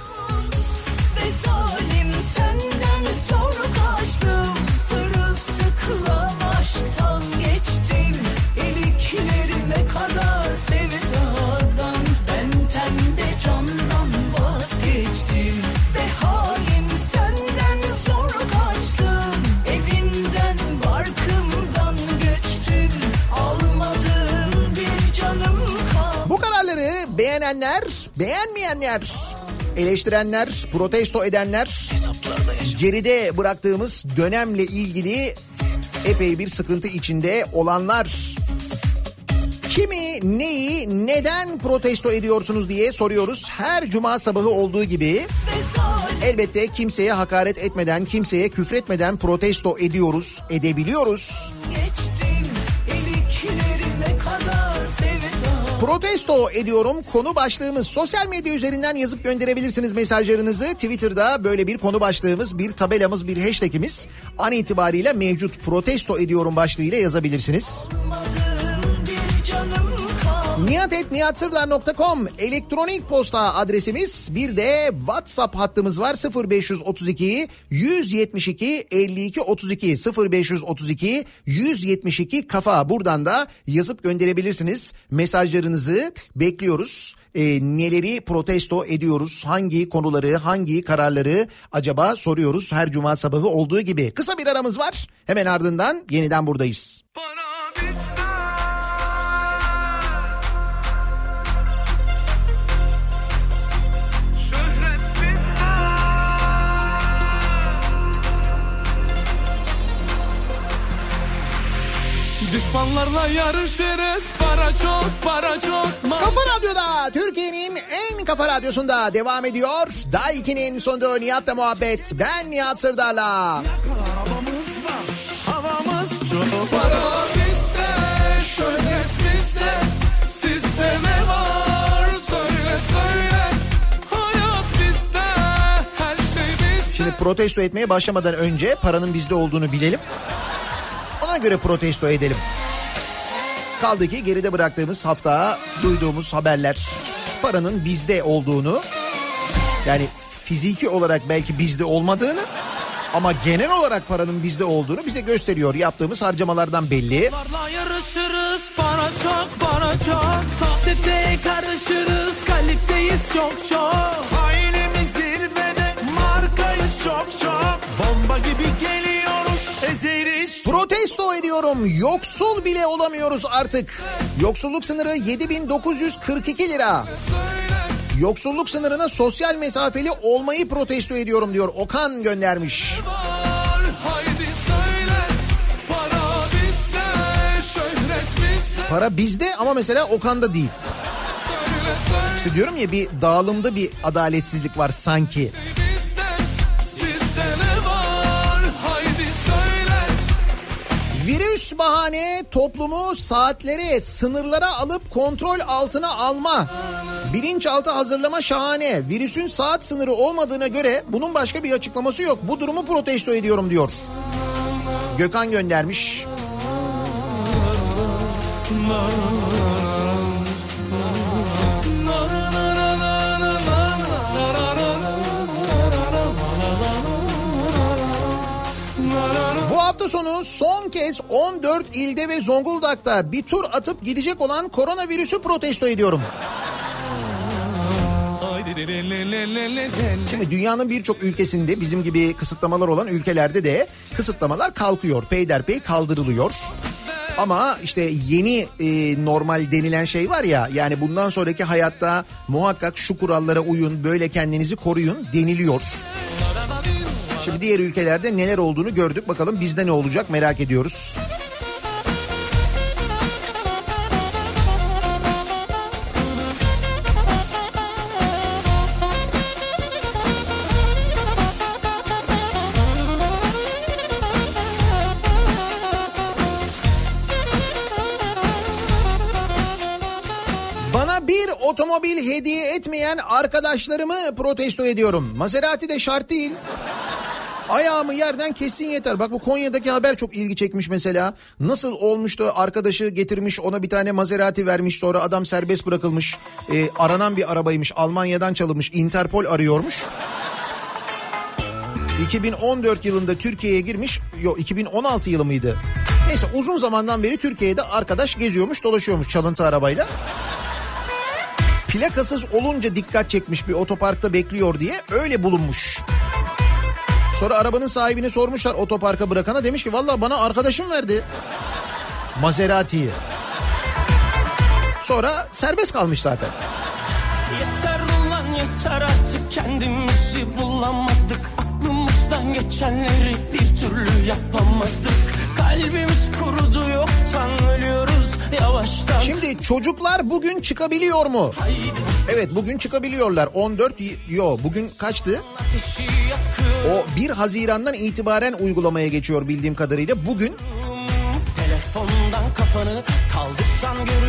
Beğenenler, beğenmeyenler, eleştirenler, protesto edenler geride bıraktığımız dönemle ilgili epey bir sıkıntı içinde olanlar kimi, neyi, neden protesto ediyorsunuz diye soruyoruz. Her cuma sabahı olduğu gibi Elbette kimseye hakaret etmeden, kimseye küfretmeden protesto ediyoruz, edebiliyoruz. Geçtim Protesto ediyorum konu başlığımız sosyal medya üzerinden yazıp gönderebilirsiniz mesajlarınızı. Twitter'da böyle bir konu başlığımız, bir tabelamız, bir hashtagimiz an itibariyle mevcut protesto ediyorum başlığıyla yazabilirsiniz. Canım kaldı Nihatetnihatsırdar.com elektronik posta adresimiz bir de WhatsApp hattımız var 0532 172 52 32 0532 172 kafa. Buradan da yazıp gönderebilirsiniz. Mesajlarınızı bekliyoruz. Ee, neleri protesto ediyoruz hangi konuları hangi kararları acaba soruyoruz her cuma sabahı olduğu gibi. Kısa bir aramız var. Hemen ardından yeniden buradayız. Bana bizden Düşmanlarla yarışırız Para çok para çok ma- Kafa Radyo'da Türkiye'nin en kafa radyosunda devam ediyor. Daiki'nin sonunda Nihat'la muhabbet. Ben Nihat Sırdar'la. Arabamız var, havamız çok. Para bizde, şöhret bizde. Sizde ne var söyle söyle. Hayat bizde Her şey bizde Şimdi protesto etmeye başlamadan önce paranın bizde olduğunu bilelim. Göre protesto edelim. Kaldı ki geride bıraktığımız hafta duyduğumuz haberler paranın bizde olduğunu yani fiziki olarak belki bizde olmadığını ama genel olarak paranın bizde olduğunu bize gösteriyor. Yaptığımız harcamalardan belli. Yarışırız Para çok para çok Sohbete karışırız Kaliteyiz çok çok Ailemiz zirvede, markayız çok çok. Bomba gibi geliyoruz, Protesto ediyorum. Yoksul bile olamıyoruz artık. Yoksulluk sınırı 7942 lira. Yoksulluk sınırına sosyal mesafeli olmayı protesto ediyorum diyor. Okan göndermiş. söyle Para bizde ama mesela Okan'da değil. Söyle söyle İşte diyorum ya bir dağılımda bir adaletsizlik var sanki. bizde Virüs bahane toplumu saatlere, sınırlara alıp kontrol altına alma. Bilinçaltı hazırlama şahane. Virüsün saat sınırı olmadığına göre bunun başka bir açıklaması yok. Bu durumu protesto ediyorum diyor. Gökhan göndermiş. Hafta sonu son kez 14 ilde ve Zonguldak'ta bir tur atıp gidecek olan koronavirüsü protesto ediyorum. Şimdi dünyanın birçok ülkesinde bizim gibi kısıtlamalar olan ülkelerde de kısıtlamalar kalkıyor. Peyderpey kaldırılıyor. Ama işte yeni e, normal denilen şey var ya yani bundan sonraki hayatta muhakkak şu kurallara uyun böyle kendinizi koruyun deniliyor. Diğer ülkelerde neler olduğunu gördük bakalım bizde ne olacak merak ediyoruz. Otomobil hediye etmeyen arkadaşlarımı protesto ediyorum. Maserati de şart değil. Ayağımı yerden kessin yeter. Bak bu Konya'daki haber çok ilgi çekmiş mesela. Nasıl olmuştu arkadaşı getirmiş ona bir tane Maserati vermiş sonra adam serbest bırakılmış. Ee, aranan bir arabaymış Almanya'dan çalınmış Interpol arıyormuş. 2014 yılında Türkiye'ye girmiş. Yok 2016 yılı mıydı? Neyse uzun zamandan beri Türkiye'de arkadaş geziyormuş dolaşıyormuş çalıntı arabayla. Plakasız olunca dikkat çekmiş bir otoparkta bekliyor diye öyle bulunmuş. Sonra arabanın sahibine sormuşlar otoparka bırakana demiş ki valla bana arkadaşım verdi. Maserati'yi. Sonra serbest kalmış zaten. Yeter ulan yeter artık kendimizi bulamadık Aklımızdan geçenleri bir türlü yapamadık Kalbimiz kurudu yoktan ölüyoruz yavaştan Şimdi çocuklar bugün çıkabiliyor mu? Evet bugün çıkabiliyorlar. 14 y- yo bugün kaçtı? O 1 Haziran'dan itibaren uygulamaya geçiyor bildiğim kadarıyla. Bugün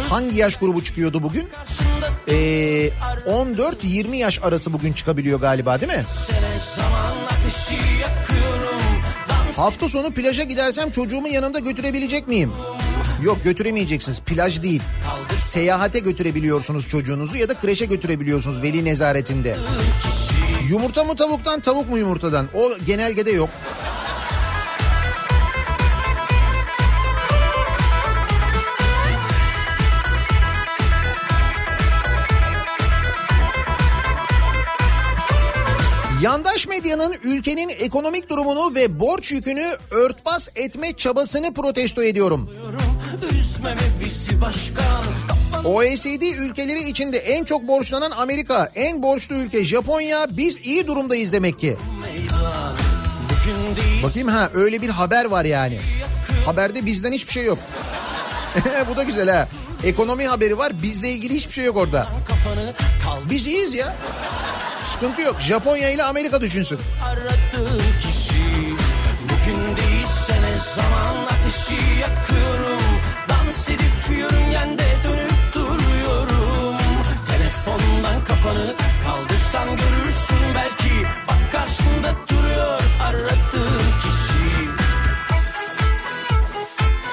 hangi yaş grubu çıkıyordu bugün? Ee, 14-20 yaş arası bugün çıkabiliyor galiba değil mi? Hafta sonu plaja gidersem çocuğumu yanımda götürebilecek miyim? Yok götüremeyeceksiniz. Plaj değil. Seyahate götürebiliyorsunuz çocuğunuzu ya da kreşe götürebiliyorsunuz veli nezaretinde. Yumurta mı tavuktan tavuk mu yumurtadan? O genelgede yok. Yandaş medyanın ülkenin ekonomik durumunu ve borç yükünü örtbas etme çabasını protesto ediyorum. OECD ülkeleri içinde en çok borçlanan Amerika, en borçlu ülke Japonya, biz iyi durumdayız demek ki. Bakayım ha öyle bir haber var yani. Haberde bizden hiçbir şey yok. Bu da güzel ha. Ekonomi haberi var bizle ilgili hiçbir şey yok orada. Biz iyiyiz ya. Sıkıntı yok. Japonya ile Amerika düşünsün. aradığım kişi Bugün değilse ne zaman ateşi yakıyorum Dans edip yörüngende dönüp duruyorum. Telefondan kafanı kaldırsan görürsün belki Bak karşında duruyor. Aradığım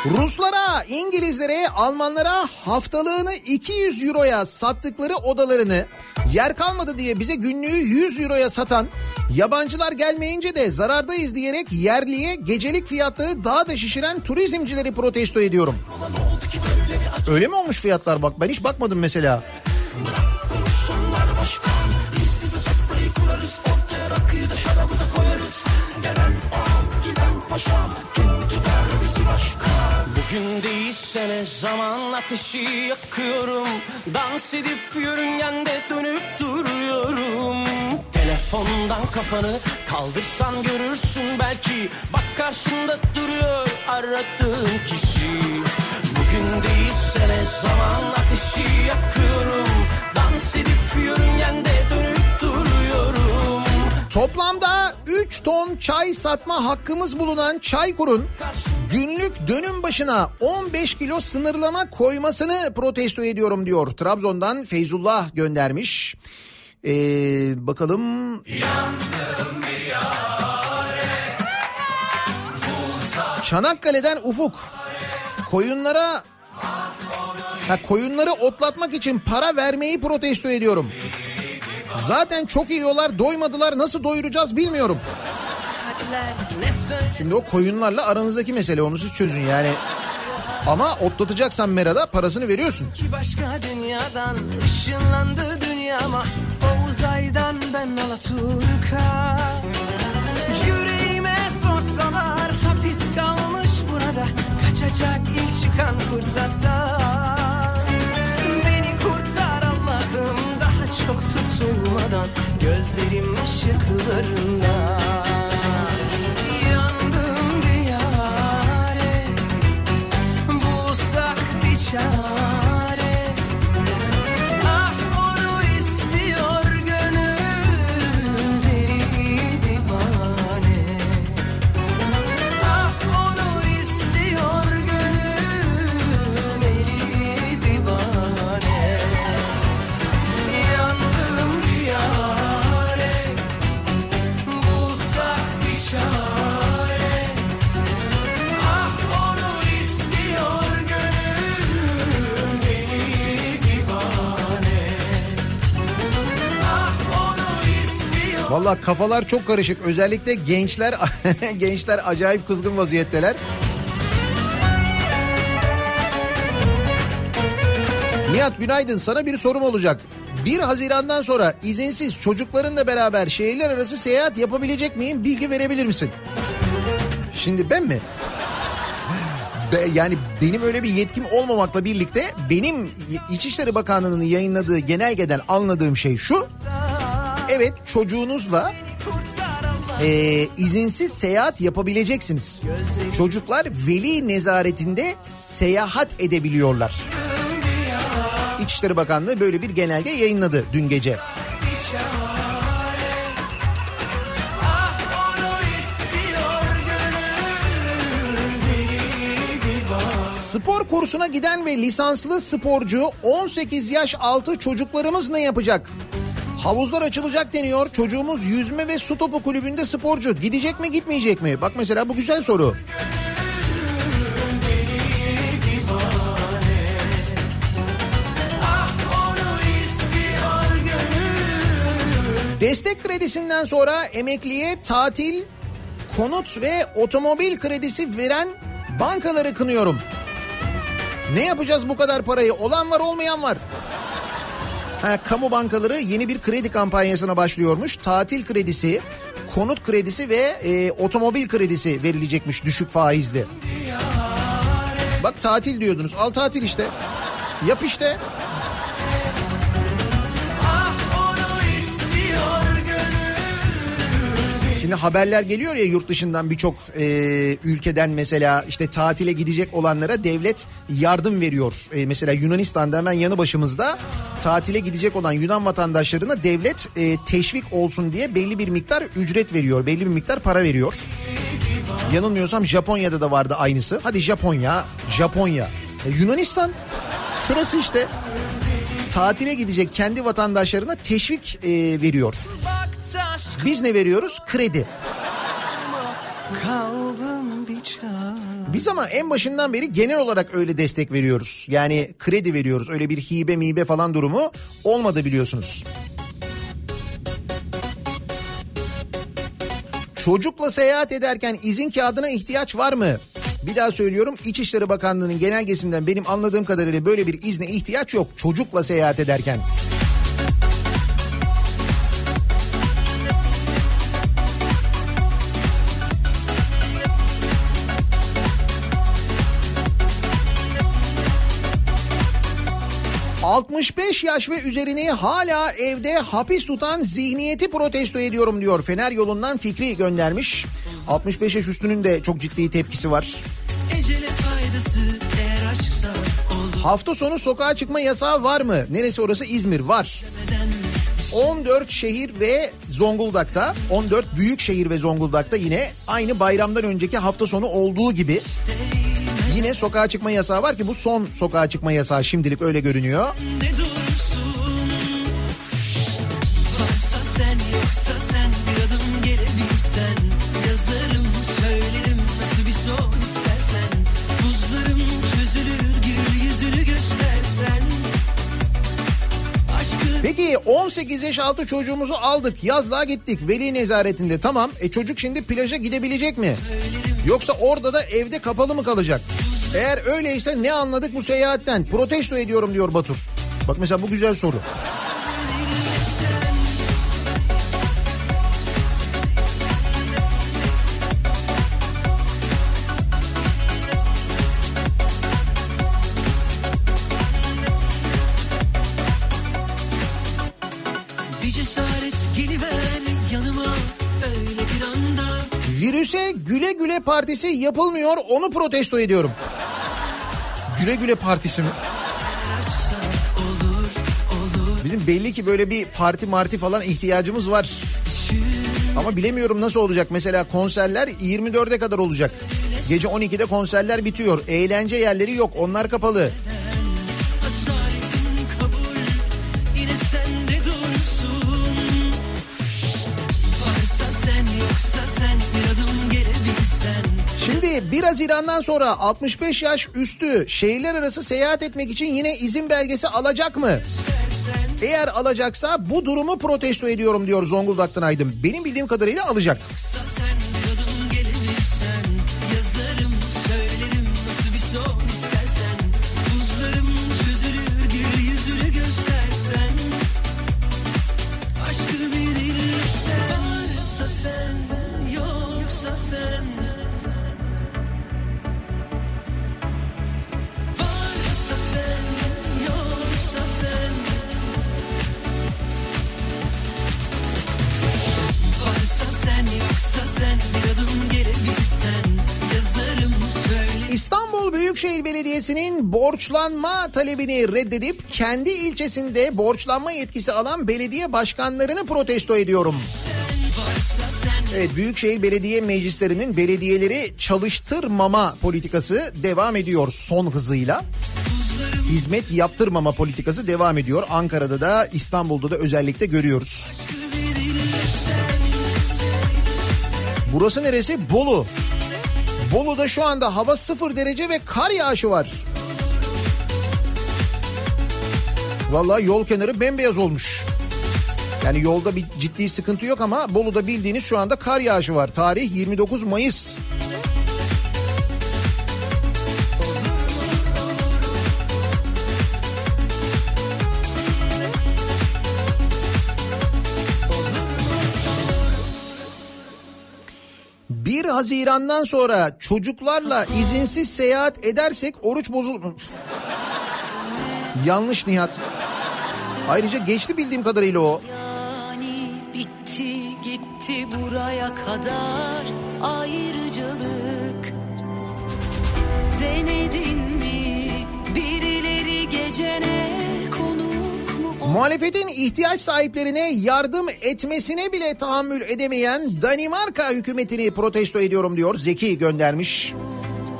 Ruslara, İngilizlere, Almanlara haftalığını 200 euroya sattıkları odalarını yer kalmadı diye bize günlüğü 100 euroya satan yabancılar gelmeyince de zarardayız diyerek yerliye gecelik fiyatları daha da şişiren turizmcileri protesto ediyorum. Öyle mi olmuş fiyatlar bak ben hiç bakmadım mesela. Bugün değilse zaman ateşi yakıyorum? Dans edip yörüngende dönüp duruyorum. Telefondan kafanı kaldırsan görürsün belki. Bak karşında duruyor aradığım kişi. Bugün değilse zaman ateşi yakıyorum? Dans edip yörüngende dönüp Toplamda 3 ton çay satma hakkımız bulunan Çaykur'un günlük dönüm başına 15 kilo sınırlama koymasını protesto ediyorum diyor. Trabzon'dan Feyzullah göndermiş. Ee, bakalım. Çanakkale'den Ufuk. Koyunlara ha, koyunları otlatmak için para vermeyi protesto ediyorum. Zaten çok yiyorlar doymadılar nasıl doyuracağız bilmiyorum. Şimdi o koyunlarla aranızdaki mesele onu siz çözün yani. Ama otlatacaksan merada parasını veriyorsun. Ki başka dünyadan ışınlandı dünyama O uzaydan ben Alaturka Yüreğime sorsalar hapis kalmış burada Kaçacak ilk çıkan fırsatta tutulmadan Gözlerim ışıklarında. Yandım diyare Bulsak bir çare Valla kafalar çok karışık. Özellikle gençler gençler acayip kızgın vaziyetteler. Nihat günaydın sana bir sorum olacak. 1 Haziran'dan sonra izinsiz çocuklarınla beraber şehirler arası seyahat yapabilecek miyim? Bilgi verebilir misin? Şimdi ben mi? Be- yani benim öyle bir yetkim olmamakla birlikte benim İçişleri Bakanlığı'nın yayınladığı genelgeden anladığım şey şu. Evet çocuğunuzla e, izinsiz seyahat yapabileceksiniz. Çocuklar veli nezaretinde seyahat edebiliyorlar. İçişleri Bakanlığı böyle bir genelge yayınladı dün gece. Spor kursuna giden ve lisanslı sporcu 18 yaş altı çocuklarımız ne yapacak? Havuzlar açılacak deniyor. Çocuğumuz yüzme ve su topu kulübünde sporcu. Gidecek mi gitmeyecek mi? Bak mesela bu güzel soru. Destek kredisinden sonra emekliye tatil, konut ve otomobil kredisi veren bankaları kınıyorum. Ne yapacağız bu kadar parayı? Olan var olmayan var. Ha, kamu bankaları yeni bir kredi kampanyasına başlıyormuş. Tatil kredisi, konut kredisi ve e, otomobil kredisi verilecekmiş düşük faizli. Bak tatil diyordunuz. Al tatil işte. Yap işte. Şimdi haberler geliyor ya yurt dışından birçok e, ülkeden mesela işte tatile gidecek olanlara devlet yardım veriyor. E, mesela Yunanistan'da hemen yanı başımızda tatile gidecek olan Yunan vatandaşlarına devlet e, teşvik olsun diye belli bir miktar ücret veriyor. Belli bir miktar para veriyor. Yanılmıyorsam Japonya'da da vardı aynısı. Hadi Japonya, Japonya. E, Yunanistan şurası işte tatile gidecek kendi vatandaşlarına teşvik e, veriyor. Biz ne veriyoruz? Kredi. Biz ama en başından beri genel olarak öyle destek veriyoruz. Yani kredi veriyoruz. Öyle bir hibe mibe falan durumu olmadı biliyorsunuz. Çocukla seyahat ederken izin kağıdına ihtiyaç var mı? Bir daha söylüyorum İçişleri Bakanlığı'nın genelgesinden benim anladığım kadarıyla böyle bir izne ihtiyaç yok çocukla seyahat ederken. ...65 yaş ve üzerini hala evde hapis tutan zihniyeti protesto ediyorum diyor. Fener yolundan Fikri göndermiş. 65 yaş üstünün de çok ciddi tepkisi var. Faydası Hafta sonu sokağa çıkma yasağı var mı? Neresi orası? İzmir var. 14 şehir ve Zonguldak'ta 14 büyük şehir ve Zonguldak'ta yine aynı bayramdan önceki hafta sonu olduğu gibi yine sokağa çıkma yasağı var ki bu son sokağa çıkma yasağı şimdilik öyle görünüyor. ne Aşkı Peki 18 yaş altı çocuğumuzu aldık yazlığa gittik veli nezaretinde tamam e çocuk şimdi plaja gidebilecek mi? Yoksa orada da evde kapalı mı kalacak? Eğer öyleyse ne anladık bu seyahatten? Protesto ediyorum diyor Batur. Bak mesela bu güzel soru. Güle güle partisi yapılmıyor onu protesto ediyorum. Güle güle partisi mi? Bizim belli ki böyle bir parti marti falan ihtiyacımız var. Ama bilemiyorum nasıl olacak. Mesela konserler 24'e kadar olacak. Gece 12'de konserler bitiyor. Eğlence yerleri yok. Onlar kapalı. Şimdi 1 Haziran'dan sonra 65 yaş üstü şehirler arası seyahat etmek için yine izin belgesi alacak mı? Eğer alacaksa bu durumu protesto ediyorum diyor Zonguldak'tan Aydın. Benim bildiğim kadarıyla alacak. İstanbul Büyükşehir Belediyesi'nin borçlanma talebini reddedip kendi ilçesinde borçlanma yetkisi alan belediye başkanlarını protesto ediyorum. Evet Büyükşehir Belediye Meclislerinin belediyeleri çalıştırmama politikası devam ediyor son hızıyla. Hizmet yaptırmama politikası devam ediyor. Ankara'da da İstanbul'da da özellikle görüyoruz. Burası neresi? Bolu. Bolu'da şu anda hava sıfır derece ve kar yağışı var. Vallahi yol kenarı bembeyaz olmuş. Yani yolda bir ciddi sıkıntı yok ama Bolu'da bildiğiniz şu anda kar yağışı var. Tarih 29 Mayıs. Haziran'dan sonra çocuklarla izinsiz seyahat edersek oruç bozul... Yanlış Nihat. Ayrıca geçti bildiğim kadarıyla o. Yani bitti gitti buraya kadar ayrıcalık Denedin mi birileri gecene Muhalefetin ihtiyaç sahiplerine yardım etmesine bile tahammül edemeyen Danimarka hükümetini protesto ediyorum diyor. Zeki göndermiş.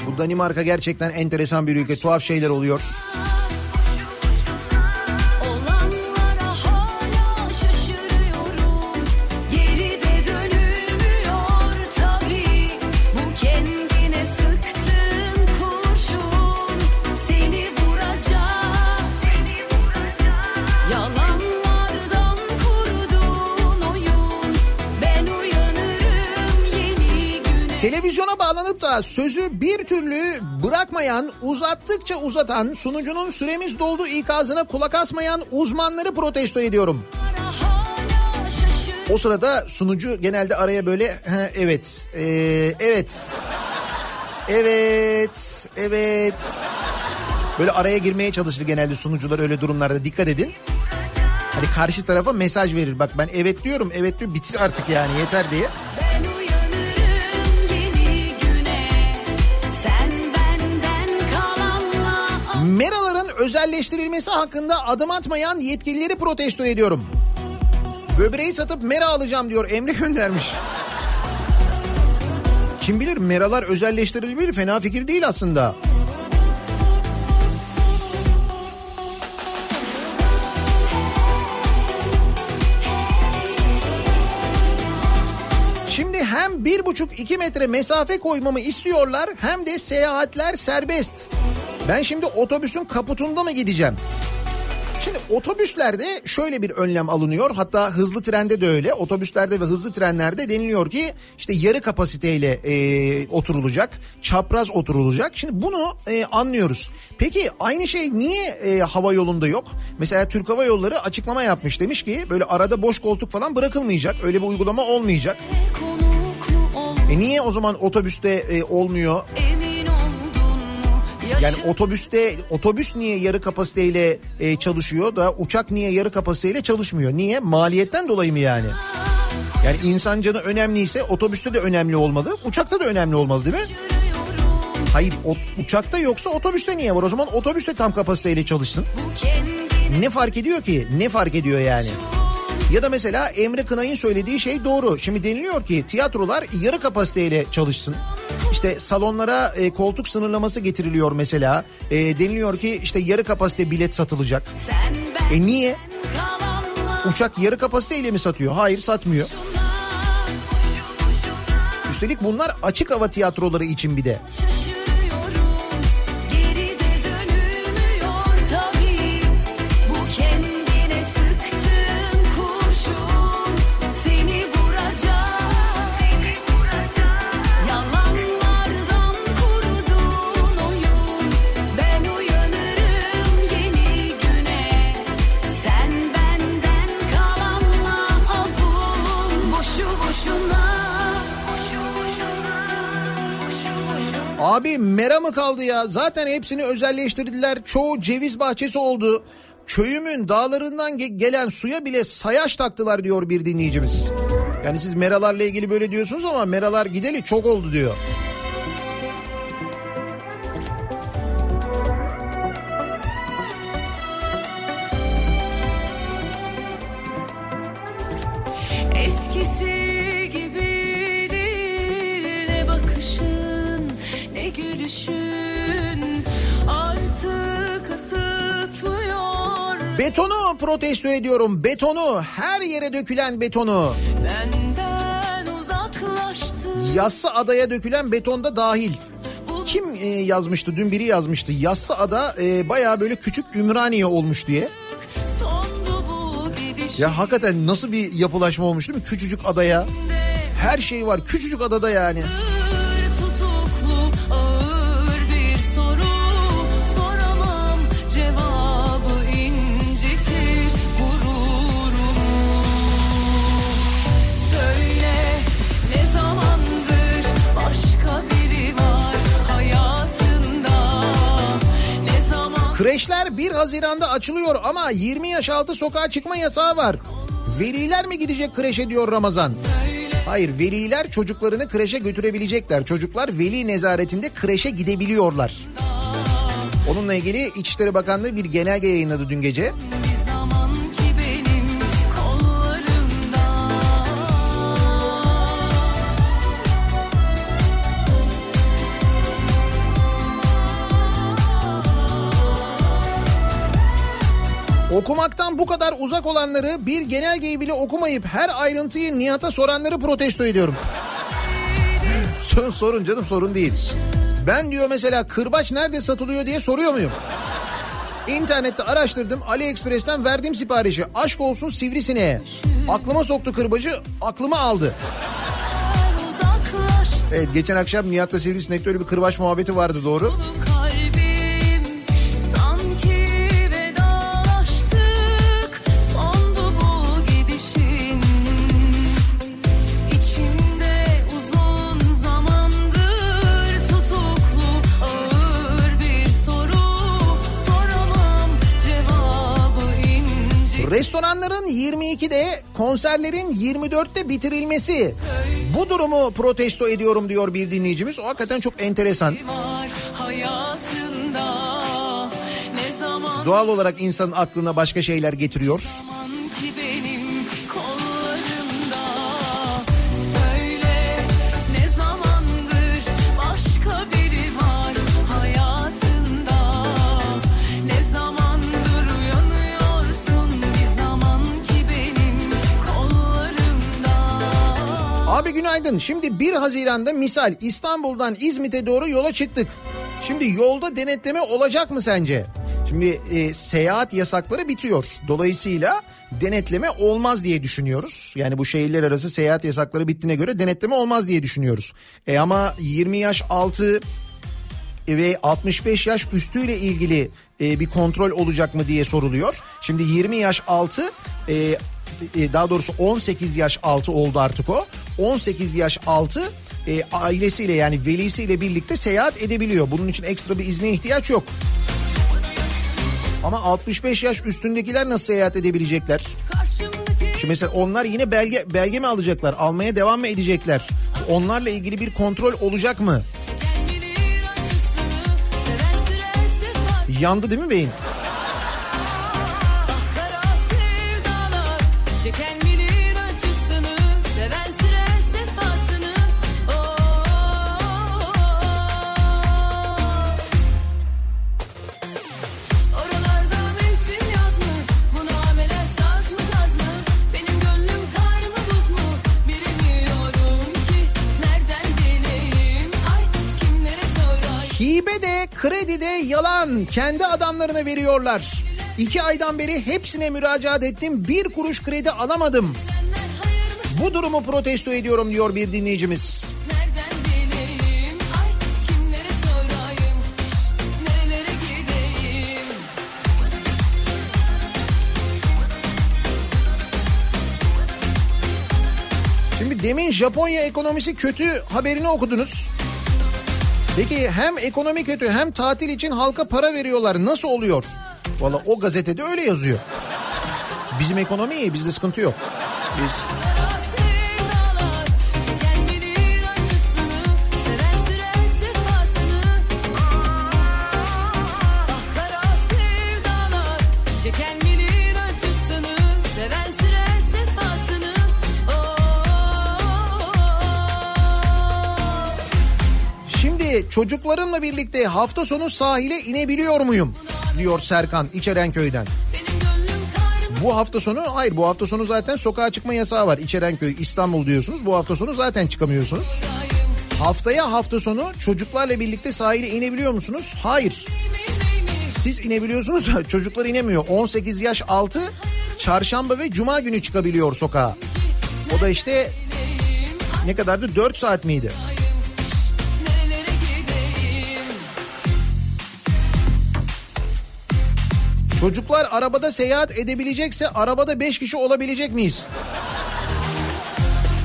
Bu Danimarka gerçekten enteresan bir ülke. Tuhaf şeyler oluyor. Bağlanıp da sözü bir türlü bırakmayan, uzattıkça uzatan, sunucunun süremiz doldu ikazına kulak asmayan uzmanları protesto ediyorum. O sırada sunucu genelde araya böyle "Ha, evet, ee, evet, evet, evet. Böyle araya girmeye çalışır genelde sunucular öyle durumlarda dikkat edin. Hani karşı tarafa mesaj verir. Bak ben evet diyorum, evet diyor bitir artık yani yeter diye. Meraların özelleştirilmesi hakkında adım atmayan yetkilileri protesto ediyorum. Böbreği satıp mera alacağım diyor Emre göndermiş. Kim bilir meralar özelleştirilmeli fena fikir değil aslında. Şimdi hem bir buçuk iki metre mesafe koymamı istiyorlar hem de seyahatler serbest. Ben şimdi otobüsün kaputunda mı gideceğim? Şimdi otobüslerde şöyle bir önlem alınıyor. Hatta hızlı trende de öyle. Otobüslerde ve hızlı trenlerde deniliyor ki işte yarı kapasiteyle e, oturulacak. Çapraz oturulacak. Şimdi bunu e, anlıyoruz. Peki aynı şey niye e, hava yolunda yok? Mesela Türk Hava Yolları açıklama yapmış. Demiş ki böyle arada boş koltuk falan bırakılmayacak. Öyle bir uygulama olmayacak. E niye o zaman otobüste e, olmuyor? emin Yani otobüste otobüs niye yarı kapasiteyle e, çalışıyor da uçak niye yarı kapasiteyle çalışmıyor? Niye? Maliyetten dolayı mı yani? Yani insan canı önemliyse otobüste de önemli olmalı, uçakta da önemli olmalı değil mi? Hayır, o- uçakta yoksa otobüste niye var? O zaman otobüste tam kapasiteyle çalışsın. Ne fark ediyor ki? Ne fark ediyor yani? Ya da mesela Emre Kınay'ın söylediği şey doğru. Şimdi deniliyor ki tiyatrolar yarı kapasiteyle çalışsın. İşte salonlara e, koltuk sınırlaması getiriliyor mesela. E, deniliyor ki işte yarı kapasite bilet satılacak. E niye? Uçak yarı kapasiteyle mi satıyor? Hayır satmıyor. Üstelik bunlar açık hava tiyatroları için bir de. şaşırıyorum Abi mera mı kaldı ya? Zaten hepsini özelleştirdiler. Çoğu ceviz bahçesi oldu. Köyümün dağlarından ge- gelen suya bile sayaç taktılar diyor bir dinleyicimiz. Yani siz meralarla ilgili böyle diyorsunuz ama meralar gideli çok oldu diyor. düşün artık ısıtmıyor. Betonu protesto ediyorum betonu her yere dökülen betonu. Yassı adaya dökülen betonda dahil. Kim e, yazmıştı dün biri yazmıştı Yassı ada e, baya böyle küçük Ümraniye olmuş diye. Ya hakikaten nasıl bir yapılaşma olmuş değil mi? Küçücük adaya. Her şey var. Küçücük adada yani. 1 Haziran'da açılıyor ama 20 yaş altı sokağa çıkma yasağı var. Veliler mi gidecek kreşe diyor Ramazan? Hayır veliler çocuklarını kreşe götürebilecekler. Çocuklar veli nezaretinde kreşe gidebiliyorlar. Onunla ilgili İçişleri Bakanlığı bir genelge yayınladı dün gece. Okumaktan bu kadar uzak olanları bir genelgeyi bile okumayıp her ayrıntıyı Nihat'a soranları protesto ediyorum. sorun sorun canım sorun değil. Ben diyor mesela kırbaç nerede satılıyor diye soruyor muyum? İnternette araştırdım AliExpress'ten verdiğim siparişi aşk olsun sivrisineğe. Aklıma soktu kırbacı aklıma aldı. Evet geçen akşam Nihat'la Sivrisinek'te öyle bir kırbaç muhabbeti vardı doğru. Restoranların 22'de konserlerin 24'te bitirilmesi. Bu durumu protesto ediyorum diyor bir dinleyicimiz. O hakikaten çok enteresan. Doğal olarak insanın aklına başka şeyler getiriyor. Abi günaydın. Şimdi 1 Haziran'da misal İstanbul'dan İzmit'e doğru yola çıktık. Şimdi yolda denetleme olacak mı sence? Şimdi e, seyahat yasakları bitiyor. Dolayısıyla denetleme olmaz diye düşünüyoruz. Yani bu şehirler arası seyahat yasakları bittiğine göre denetleme olmaz diye düşünüyoruz. E ama 20 yaş altı ve 65 yaş üstüyle ilgili e, bir kontrol olacak mı diye soruluyor. Şimdi 20 yaş altı e, daha doğrusu 18 yaş altı oldu artık o. 18 yaş altı e, ailesiyle yani velisiyle birlikte seyahat edebiliyor. Bunun için ekstra bir izne ihtiyaç yok. Ama 65 yaş üstündekiler nasıl seyahat edebilecekler? Şimdi mesela onlar yine belge belge mi alacaklar? Almaya devam mı edecekler? Onlarla ilgili bir kontrol olacak mı? Yandı değil mi beyin? De yalan. Kendi adamlarına veriyorlar. İki aydan beri hepsine müracaat ettim. Bir kuruş kredi alamadım. Bu durumu protesto ediyorum diyor bir dinleyicimiz. Şimdi demin Japonya ekonomisi kötü haberini okudunuz. Peki hem ekonomi kötü hem tatil için halka para veriyorlar. Nasıl oluyor? Valla o gazetede öyle yazıyor. Bizim ekonomi iyi bizde sıkıntı yok. Biz Çocuklarımla birlikte hafta sonu sahile inebiliyor muyum? Diyor Serkan İçerenköy'den. Bu hafta sonu hayır bu hafta sonu zaten sokağa çıkma yasağı var. İçerenköy İstanbul diyorsunuz. Bu hafta sonu zaten çıkamıyorsunuz. Haftaya hafta sonu çocuklarla birlikte sahile inebiliyor musunuz? Hayır. Siz inebiliyorsunuz da çocuklar inemiyor. 18 yaş altı çarşamba ve cuma günü çıkabiliyor sokağa. O da işte ne kadardı 4 saat miydi? Çocuklar arabada seyahat edebilecekse arabada 5 kişi olabilecek miyiz?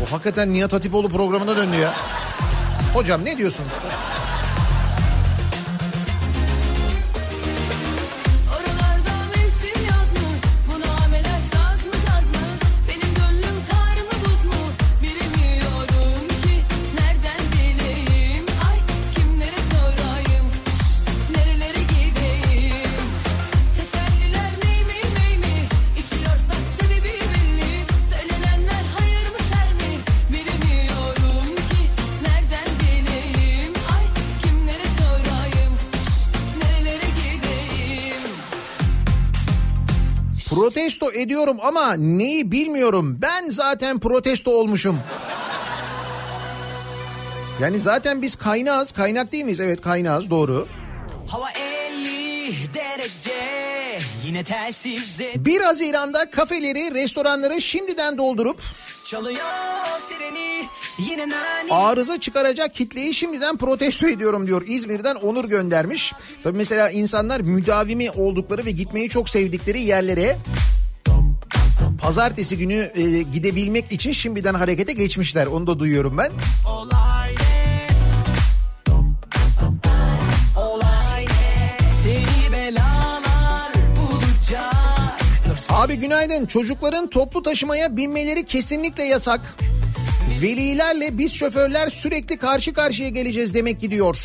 Bu hakikaten Nihat Hatipoğlu programına döndü ya. Hocam ne diyorsun? Protesto ediyorum ama neyi bilmiyorum. Ben zaten protesto olmuşum. Yani zaten biz kaynağız. Kaynak değil miyiz? Evet kaynağız doğru. Hava 50 derece yine telsizde 1 Haziran'da kafeleri, restoranları şimdiden doldurup çalıyor sireni arıza çıkaracak kitleyi şimdiden protesto ediyorum diyor. İzmir'den Onur göndermiş. Tabii mesela insanlar müdavimi oldukları ve gitmeyi çok sevdikleri yerlere pazartesi günü e, gidebilmek için şimdiden harekete geçmişler. Onu da duyuyorum ben. Abi günaydın. Çocukların toplu taşımaya binmeleri kesinlikle yasak. Velilerle biz şoförler sürekli karşı karşıya geleceğiz demek gidiyor.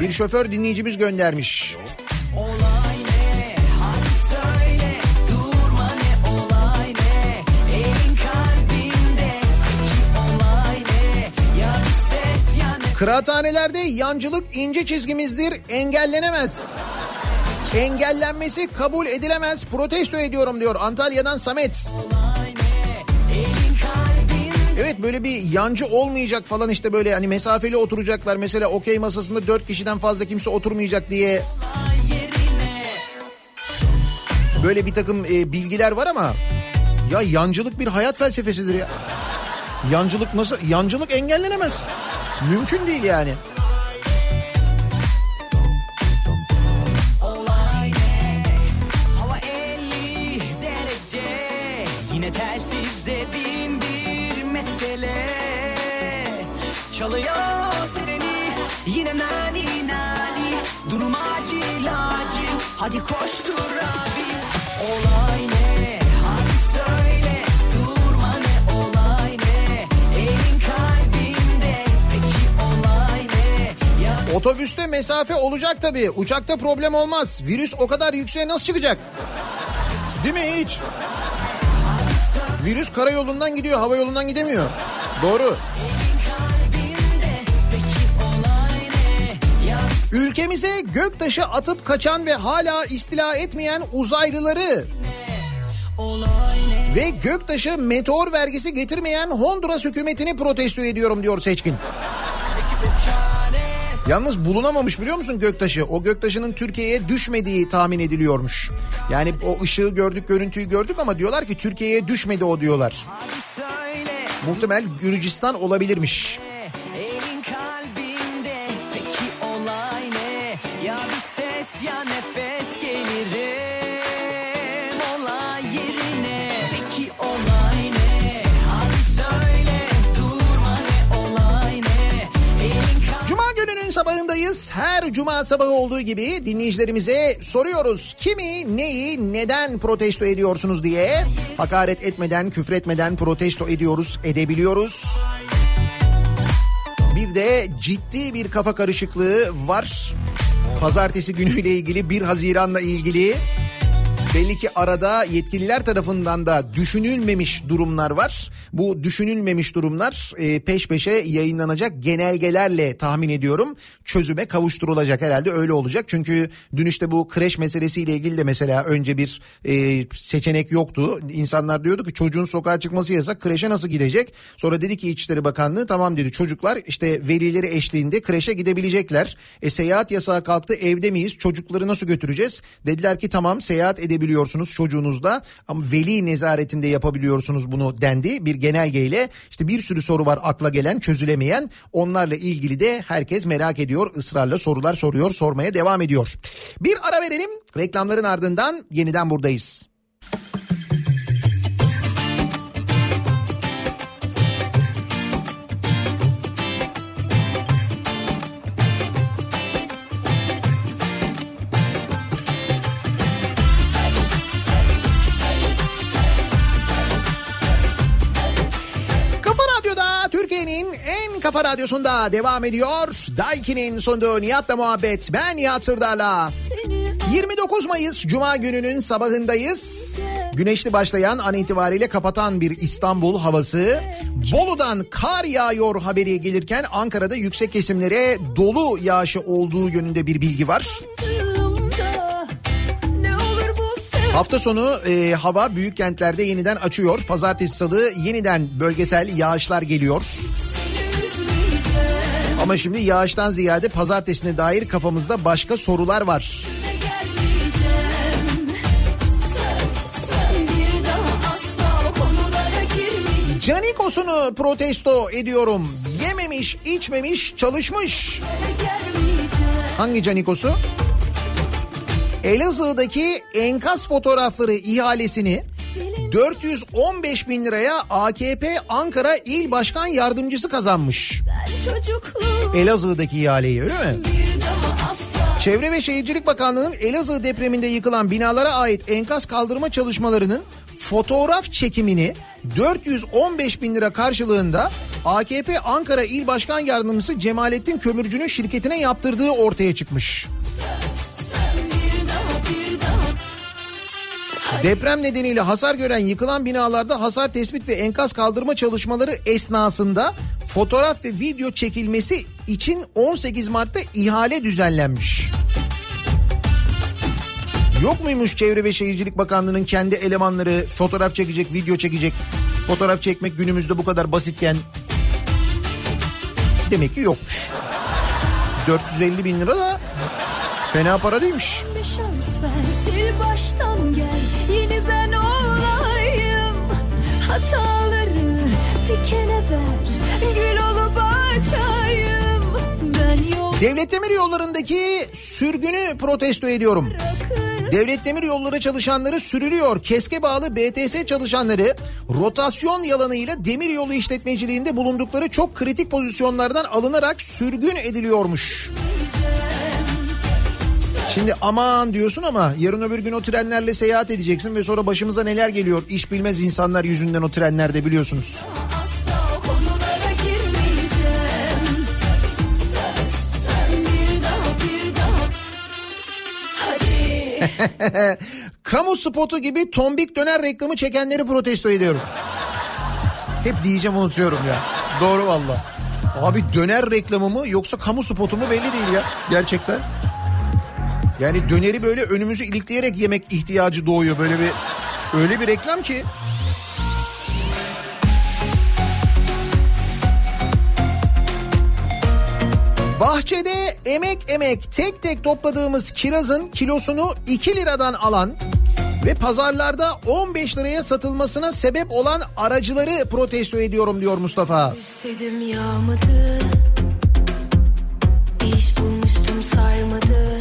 Bir şoför dinleyicimiz göndermiş. olay olay olay Kıraathanelerde yancılık ince çizgimizdir, engellenemez. Engellenmesi kabul edilemez. Protesto ediyorum diyor Antalya'dan Samet. kalbinde Evet böyle bir yancı olmayacak falan işte böyle hani mesafeli oturacaklar. Mesela okey masasında dört kişiden fazla kimse oturmayacak diye böyle bir takım e, bilgiler var ama ya yancılık bir hayat felsefesidir ya. Yancılık nasıl? Yancılık engellenemez. Mümkün değil yani. Hadi koştur abi olay ne hadi söyle durma ne olay ne elin kalbinde peki olay ne ya Otobüste mesafe olacak tabii. Uçakta problem olmaz. Virüs o kadar yükseğe nasıl çıkacak? Değil mi hiç? Virüs karayolundan gidiyor, hava yolundan gidemiyor. Doğru. Ülkemize göktaşı atıp kaçan ve hala istila etmeyen uzaylıları ve göktaşı meteor vergisi getirmeyen Honduras hükümetini protesto ediyorum diyor Seçkin. Yalnız bulunamamış biliyor musun göktaşı? O göktaşının Türkiye'ye düşmediği tahmin ediliyormuş. Yani o ışığı gördük, görüntüyü gördük ama diyorlar ki Türkiye'ye düşmedi o diyorlar. Muhtemel Gürcistan olabilirmiş. Elin sabahındayız. Her cuma sabahı olduğu gibi dinleyicilerimize soruyoruz. Kimi, neyi, neden protesto ediyorsunuz diye. Hakaret etmeden, küfretmeden protesto ediyoruz, edebiliyoruz. Bir de ciddi bir kafa karışıklığı var. Pazartesi günüyle ilgili 1 Haziran'la ilgili Belli ki arada yetkililer tarafından da düşünülmemiş durumlar var. Bu düşünülmemiş durumlar e, peş peşe yayınlanacak genelgelerle tahmin ediyorum çözüme kavuşturulacak herhalde öyle olacak. Çünkü dün işte bu kreş meselesiyle ilgili de mesela önce bir e, seçenek yoktu. İnsanlar diyordu ki çocuğun sokağa çıkması yasak kreşe nasıl gidecek? Sonra dedi ki İçişleri Bakanlığı tamam dedi çocuklar işte velileri eşliğinde kreşe gidebilecekler. E seyahat yasağı kalktı evde miyiz çocukları nasıl götüreceğiz? Dediler ki tamam seyahat edebiliyorsunuz çocuğunuzla ama veli nezaretinde yapabiliyorsunuz bunu dendi bir genelgeyle. İşte bir sürü soru var akla gelen çözülemeyen onlarla ilgili de herkes merak ediyor ısrarla sorular soruyor sormaya devam ediyor. Bir ara verelim reklamların ardından yeniden buradayız. Kafa radyosunda devam ediyor. Daiki'nin sunduğu Nihat'la muhabbet. Ben Nihat Sırdar'la. 29 Mayıs Cuma gününün sabahındayız. Güneşli başlayan an itibariyle kapatan bir İstanbul havası. Bolu'dan kar yağıyor haberi gelirken Ankara'da yüksek kesimlere dolu yağışı olduğu yönünde bir bilgi var. Hafta sonu e, hava büyük kentlerde yeniden açıyor. Pazartesi salı yeniden bölgesel yağışlar geliyor. Ama şimdi yağıştan ziyade pazartesine dair kafamızda başka sorular var. Canikos'unu protesto ediyorum. Yememiş, içmemiş, çalışmış. Hangi Canikos'u? Elazığ'daki enkaz fotoğrafları ihalesini 415 bin liraya AKP Ankara İl Başkan Yardımcısı kazanmış. Elazığ'daki ihaleyi öyle mi? Çevre ve Şehircilik Bakanlığı'nın Elazığ depreminde yıkılan binalara ait enkaz kaldırma çalışmalarının fotoğraf çekimini 415 bin lira karşılığında AKP Ankara İl Başkan Yardımcısı Cemalettin Kömürcü'nün şirketine yaptırdığı ortaya çıkmış. bir Deprem nedeniyle hasar gören yıkılan binalarda hasar tespit ve enkaz kaldırma çalışmaları esnasında fotoğraf ve video çekilmesi için 18 Mart'ta ihale düzenlenmiş. Yok muymuş Çevre ve Şehircilik Bakanlığı'nın kendi elemanları fotoğraf çekecek, video çekecek? Fotoğraf çekmek günümüzde bu kadar basitken demek ki yokmuş. 450 bin lira da fena para değilmiş. şans ver sil baştan gel Devlet Demir Yolları'ndaki sürgünü protesto ediyorum. Devlet Demir Yolları çalışanları sürülüyor. Keske bağlı BTS çalışanları rotasyon yalanıyla demir yolu işletmeciliğinde bulundukları çok kritik pozisyonlardan alınarak sürgün ediliyormuş. Şimdi aman diyorsun ama yarın öbür gün o trenlerle seyahat edeceksin ve sonra başımıza neler geliyor iş bilmez insanlar yüzünden o trenlerde biliyorsunuz. Asla Kamu spotu gibi tombik döner reklamı çekenleri protesto ediyorum. Hep diyeceğim unutuyorum ya. Doğru valla. Abi döner reklamı mı yoksa kamu spotu mu belli değil ya gerçekten. Yani döneri böyle önümüzü ilikleyerek yemek ihtiyacı doğuyor böyle bir öyle bir reklam ki. Bahçede emek emek tek tek topladığımız kirazın kilosunu 2 liradan alan ve pazarlarda 15 liraya satılmasına sebep olan aracıları protesto ediyorum diyor Mustafa. İstedim yağmadı Bir iş bulmuştum sarmadı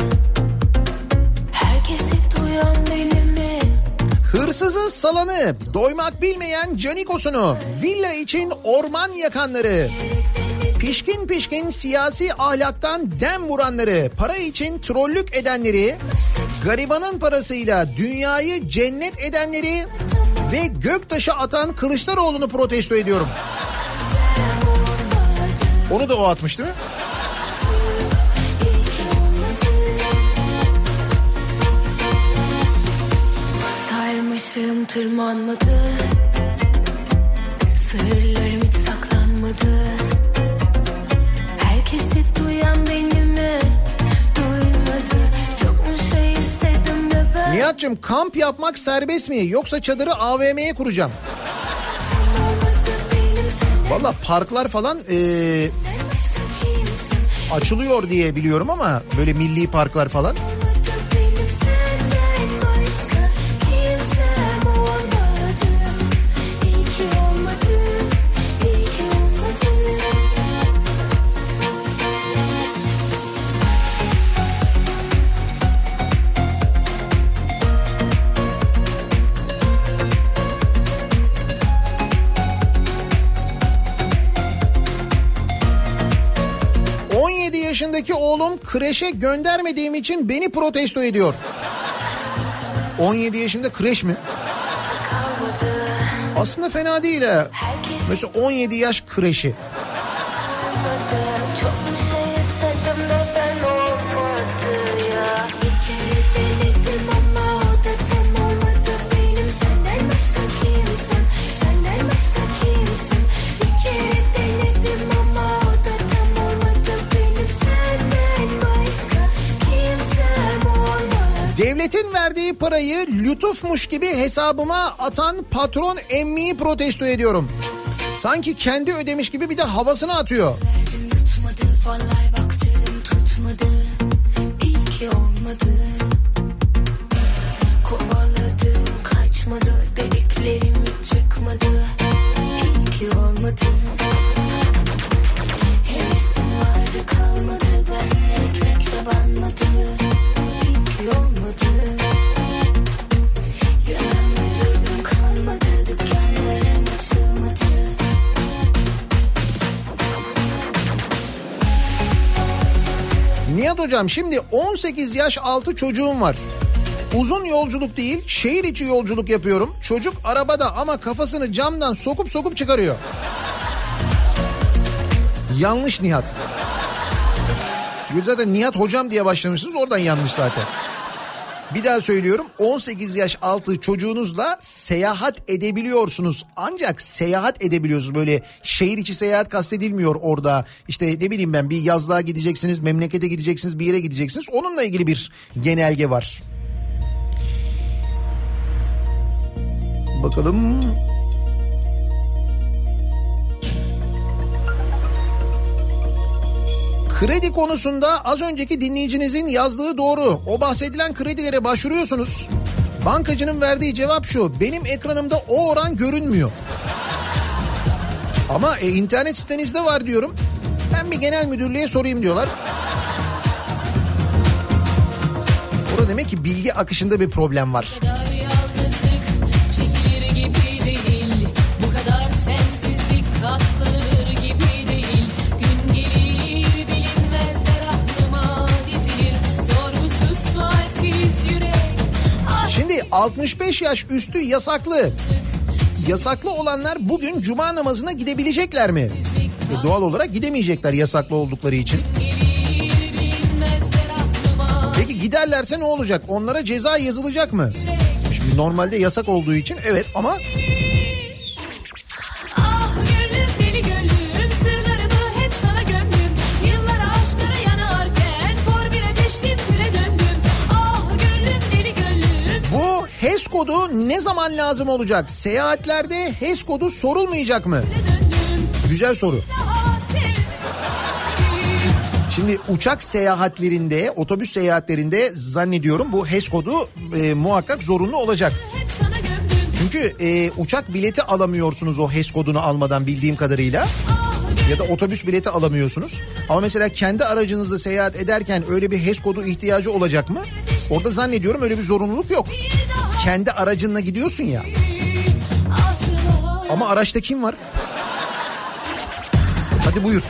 Herkesi duyan benim mi? Hırsızı salanı, doymak bilmeyen canikosunu, villa için orman yakanları, pişkin pişkin siyasi ahlaktan dem vuranları, para için trollük edenleri, garibanın parasıyla dünyayı cennet edenleri ve göktaşı atan Kılıçdaroğlu'nu protesto ediyorum. Onu da o atmış değil mi? tırmanmadı Sırlarım hiç saklanmadı Nihat'cığım kamp yapmak serbest mi yoksa çadırı AVM'ye kuracağım? Valla parklar falan kimsin açılıyor diye biliyorum ama böyle milli parklar falan. Yaşındaki oğlum kreşe göndermediğim için beni protesto ediyor. 17 yaşında kreş mi? Aslında fena değil ha. Mesela 17 yaş kreşi. Parayı lütufmuş gibi hesabıma atan patron emmiyi protesto ediyorum. Sanki kendi ödemiş gibi bir de havasını atıyor. Yutmadı fallar baktırdım tutmadı İyi ki olmadı hocam şimdi 18 yaş altı çocuğum var. Uzun yolculuk değil şehir içi yolculuk yapıyorum. Çocuk arabada ama kafasını camdan sokup sokup çıkarıyor. Yanlış Nihat. Zaten Nihat hocam diye başlamışsınız oradan yanlış zaten. Bir daha söylüyorum 18 yaş altı çocuğunuzla seyahat edebiliyorsunuz. Ancak seyahat edebiliyorsunuz böyle şehir içi seyahat kastedilmiyor orada. İşte ne bileyim ben bir yazlığa gideceksiniz, memlekete gideceksiniz, bir yere gideceksiniz. Onunla ilgili bir genelge var. Bakalım. Kredi konusunda az önceki dinleyicinizin yazdığı doğru. O bahsedilen kredilere başvuruyorsunuz. Bankacının verdiği cevap şu. Benim ekranımda o oran görünmüyor. Ama e, internet sitenizde var diyorum. Ben bir genel müdürlüğe sorayım diyorlar. Burada demek ki bilgi akışında bir problem var. kadar 65 yaş üstü yasaklı. Yasaklı olanlar bugün cuma namazına gidebilecekler mi? E, doğal olarak gidemeyecekler yasaklı oldukları için. Peki giderlerse ne olacak? Onlara ceza yazılacak mı? Şimdi normalde yasak olduğu için evet ama kodu ne zaman lazım olacak? Seyahatlerde HES kodu sorulmayacak mı? Güzel soru. Şimdi uçak seyahatlerinde, otobüs seyahatlerinde zannediyorum bu HES kodu e, muhakkak zorunlu olacak. Çünkü e, uçak bileti alamıyorsunuz o HES kodunu almadan bildiğim kadarıyla. Ya da otobüs bileti alamıyorsunuz. Ama mesela kendi aracınızla seyahat ederken öyle bir HES kodu ihtiyacı olacak mı? Orada zannediyorum öyle bir zorunluluk yok. Kendi aracınla gidiyorsun ya. Ama araçta kim var? Hadi buyur.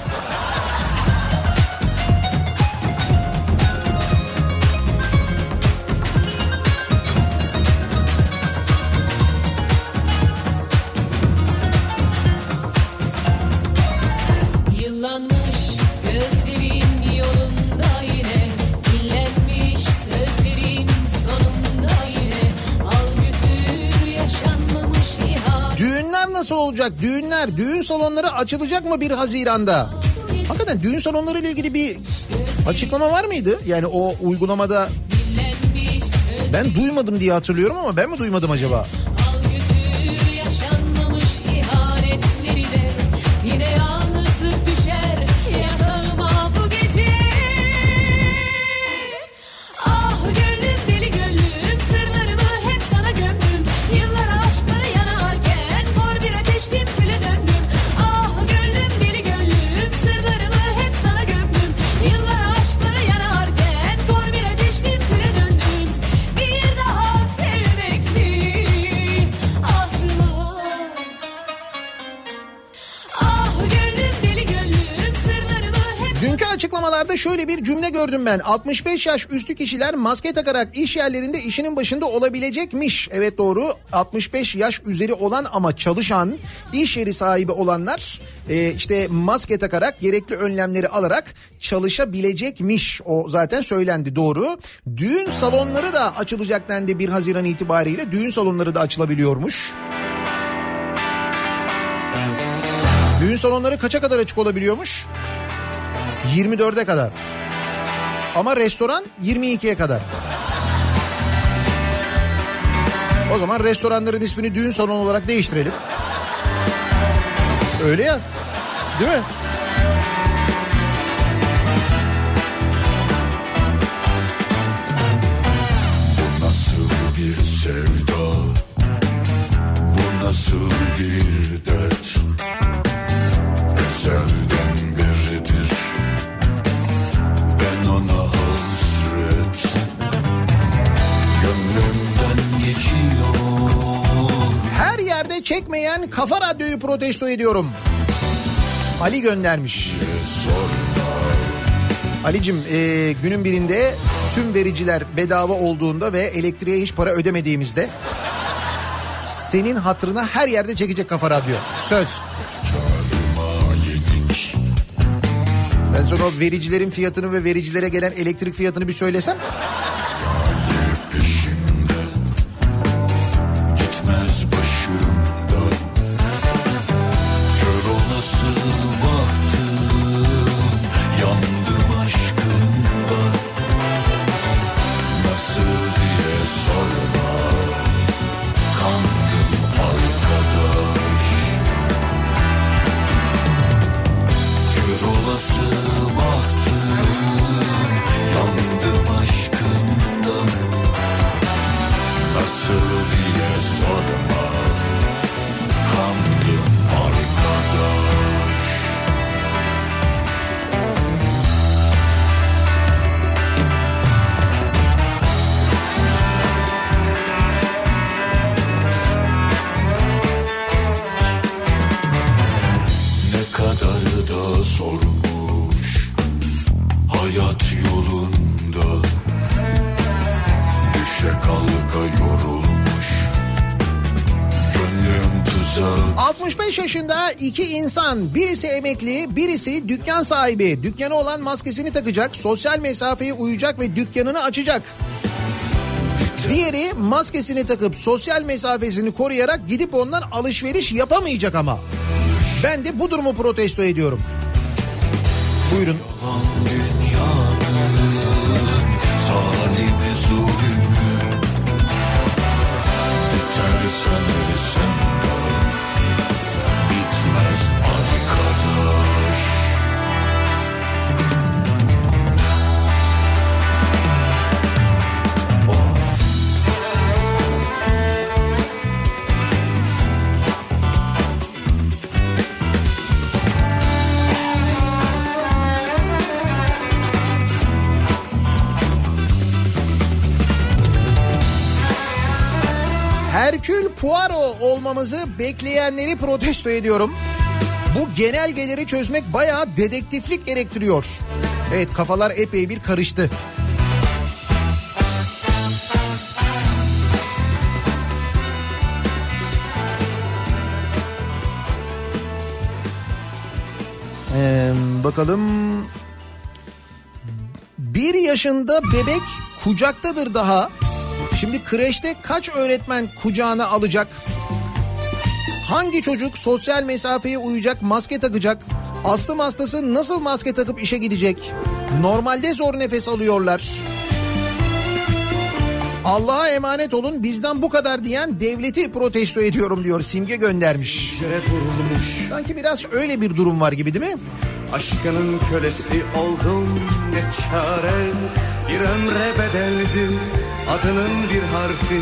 Olacak? Düğünler, düğün salonları açılacak mı 1 Haziran'da? Hakikaten düğün salonları ile ilgili bir açıklama var mıydı? Yani o uygulamada ben duymadım diye hatırlıyorum ama ben mi duymadım acaba? Dünkü açıklamalarda şöyle bir cümle gördüm ben. 65 yaş üstü kişiler maske takarak iş yerlerinde işinin başında olabilecekmiş. Evet doğru. 65 yaş üzeri olan ama çalışan iş yeri sahibi olanlar e, işte maske takarak gerekli önlemleri alarak çalışabilecekmiş. O zaten söylendi doğru. Düğün salonları da açılacak dendi 1 Haziran itibariyle. Düğün salonları da açılabiliyormuş. Düğün salonları kaça kadar açık olabiliyormuş? 24'e kadar. Ama restoran 22'ye kadar. O zaman restoranların ismini düğün salonu olarak değiştirelim. Öyle ya. Değil mi? Nasıl bir sevda Bu nasıl bir Her yerde çekmeyen kafa radyoyu protesto ediyorum. Ali göndermiş. Alicim e, günün birinde tüm vericiler bedava olduğunda ve elektriğe hiç para ödemediğimizde senin hatırına her yerde çekecek kafa radyo. Söz. Ben sonra vericilerin fiyatını ve vericilere gelen elektrik fiyatını bir söylesem. 65 yaşında iki insan birisi emekli birisi dükkan sahibi dükkanı olan maskesini takacak sosyal mesafeye uyacak ve dükkanını açacak. Diğeri maskesini takıp sosyal mesafesini koruyarak gidip ondan alışveriş yapamayacak ama. Ben de bu durumu protesto ediyorum. Buyurun. Olmamızı bekleyenleri protesto ediyorum. Bu genelgeleri çözmek bayağı dedektiflik gerektiriyor. Evet kafalar epey bir karıştı. Ee, bakalım. Bir yaşında bebek kucaktadır daha. Şimdi kreşte kaç öğretmen kucağına alacak? Hangi çocuk sosyal mesafeye uyacak, maske takacak? Astım hastası nasıl maske takıp işe gidecek? Normalde zor nefes alıyorlar. Allah'a emanet olun bizden bu kadar diyen devleti protesto ediyorum diyor Simge göndermiş. Sanki biraz öyle bir durum var gibi değil mi? Aşkının kölesi oldum ne çare Bir ömre bedeldi adının bir harfi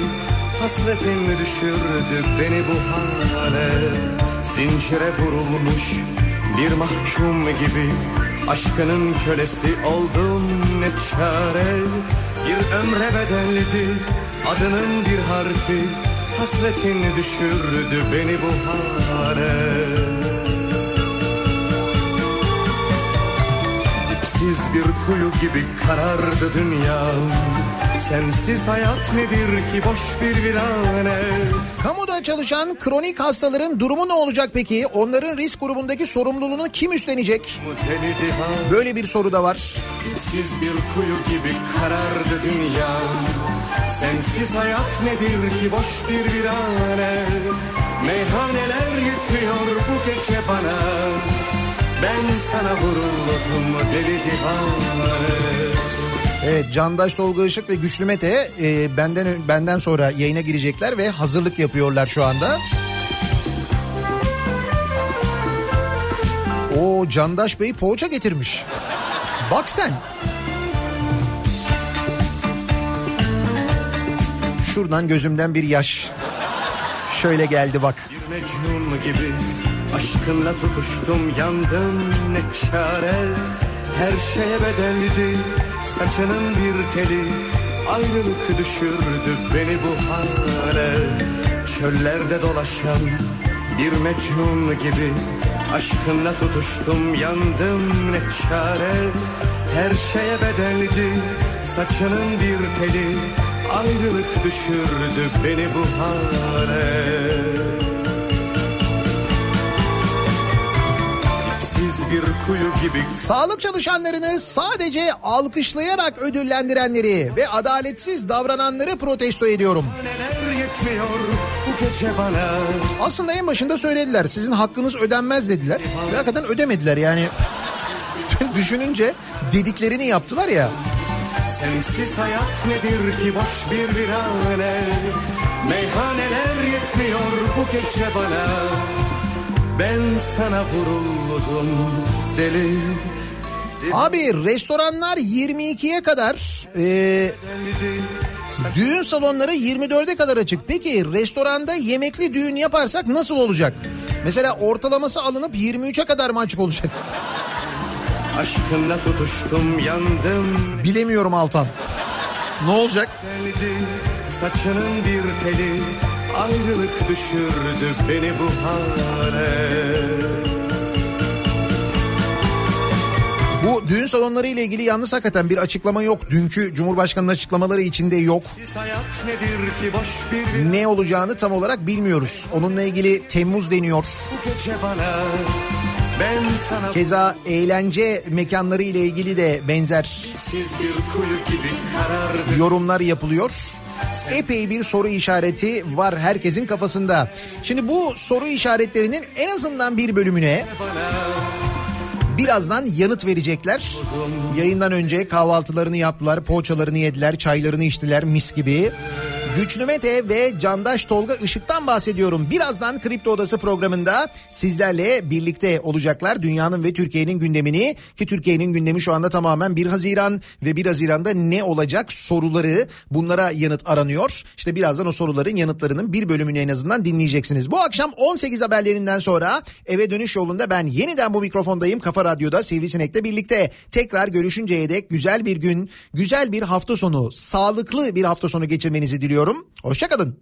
Hasretin düşürdü beni bu hale. Zincire vurulmuş bir mahkum gibi Aşkının kölesi oldum ne çare. Bir ömre bedeldi adının bir harfi. Hasretin düşürdü beni bu hale. Dipsiz bir kuyu gibi karardı dünyam Sensiz hayat nedir ki? Boş bir virane Kamuda çalışan kronik hastaların durumu ne olacak peki? Onların risk grubundaki sorumluluğunu kim üstlenecek? Böyle bir soru da var. Dipsiz bir kuyu gibi karardı dünyam Sensiz hayat nedir ki? Boş bir virane Meyhaneler yetmiyor bu gece bana. Ben sana vuruldum deli divane Evet Candaş Tolga Işık ve Güçlü Mete e, benden benden sonra yayına girecekler ve hazırlık yapıyorlar şu anda. O Candaş Bey poğaça getirmiş. Bak sen. Şuradan gözümden bir yaş. Şöyle geldi bak. Bir mecnun gibi aşkınla tutuştum yandım ne çare Her şeye bedeldi saçının bir teli Ayrılık düşürdü beni bu hale. Çöllerde dolaşan bir mecnun gibi Aşkınla tutuştum yandım ne çare. Her şeye bedeldi saçının bir teli Ayrılık düşürdü beni bu hale bir kuyu gibi Sağlık çalışanlarını sadece alkışlayarak ödüllendirenleri ve adaletsiz davrananları protesto ediyorum. Aslında en başında söylediler sizin hakkınız ödenmez dediler. Ve hakikaten ödemediler yani. Düşününce dediklerini yaptılar ya. Sensiz hayat nedir ki boş bir virane Meyhaneler yetmiyor bu gece bana Ben sana vuruldum deli Abi restoranlar 22'ye kadar e, düğün salonları 24'e kadar açık. Peki restoranda yemekli düğün yaparsak nasıl olacak? Mesela ortalaması alınıp 23'e kadar mı açık olacak? Aşkınla tutuştum yandım Bilemiyorum Altan. Ne olacak? Saçının bir teli ayrılık düşürdü beni bu hale Bu düğün salonları ile ilgili yalnız hakikaten bir açıklama yok. Dünkü Cumhurbaşkanı'nın açıklamaları içinde yok. Ne olacağını tam olarak bilmiyoruz. Onunla ilgili Temmuz deniyor. Keza eğlence mekanları ile ilgili de benzer yorumlar yapılıyor. Epey bir soru işareti var herkesin kafasında. Şimdi bu soru işaretlerinin en azından bir bölümüne birazdan yanıt verecekler. Yayından önce kahvaltılarını yaptılar, poğaçalarını yediler, çaylarını içtiler mis gibi. Güçlü Mete ve Candaş Tolga Işık'tan bahsediyorum. Birazdan Kripto Odası programında sizlerle birlikte olacaklar. Dünyanın ve Türkiye'nin gündemini ki Türkiye'nin gündemi şu anda tamamen 1 Haziran ve 1 Haziran'da ne olacak soruları bunlara yanıt aranıyor. İşte birazdan o soruların yanıtlarının bir bölümünü en azından dinleyeceksiniz. Bu akşam 18 haberlerinden sonra eve dönüş yolunda ben yeniden bu mikrofondayım. Kafa Radyo'da Sivrisinek'le birlikte tekrar görüşünceye dek güzel bir gün, güzel bir hafta sonu, sağlıklı bir hafta sonu geçirmenizi diliyorum. Hoşçakalın.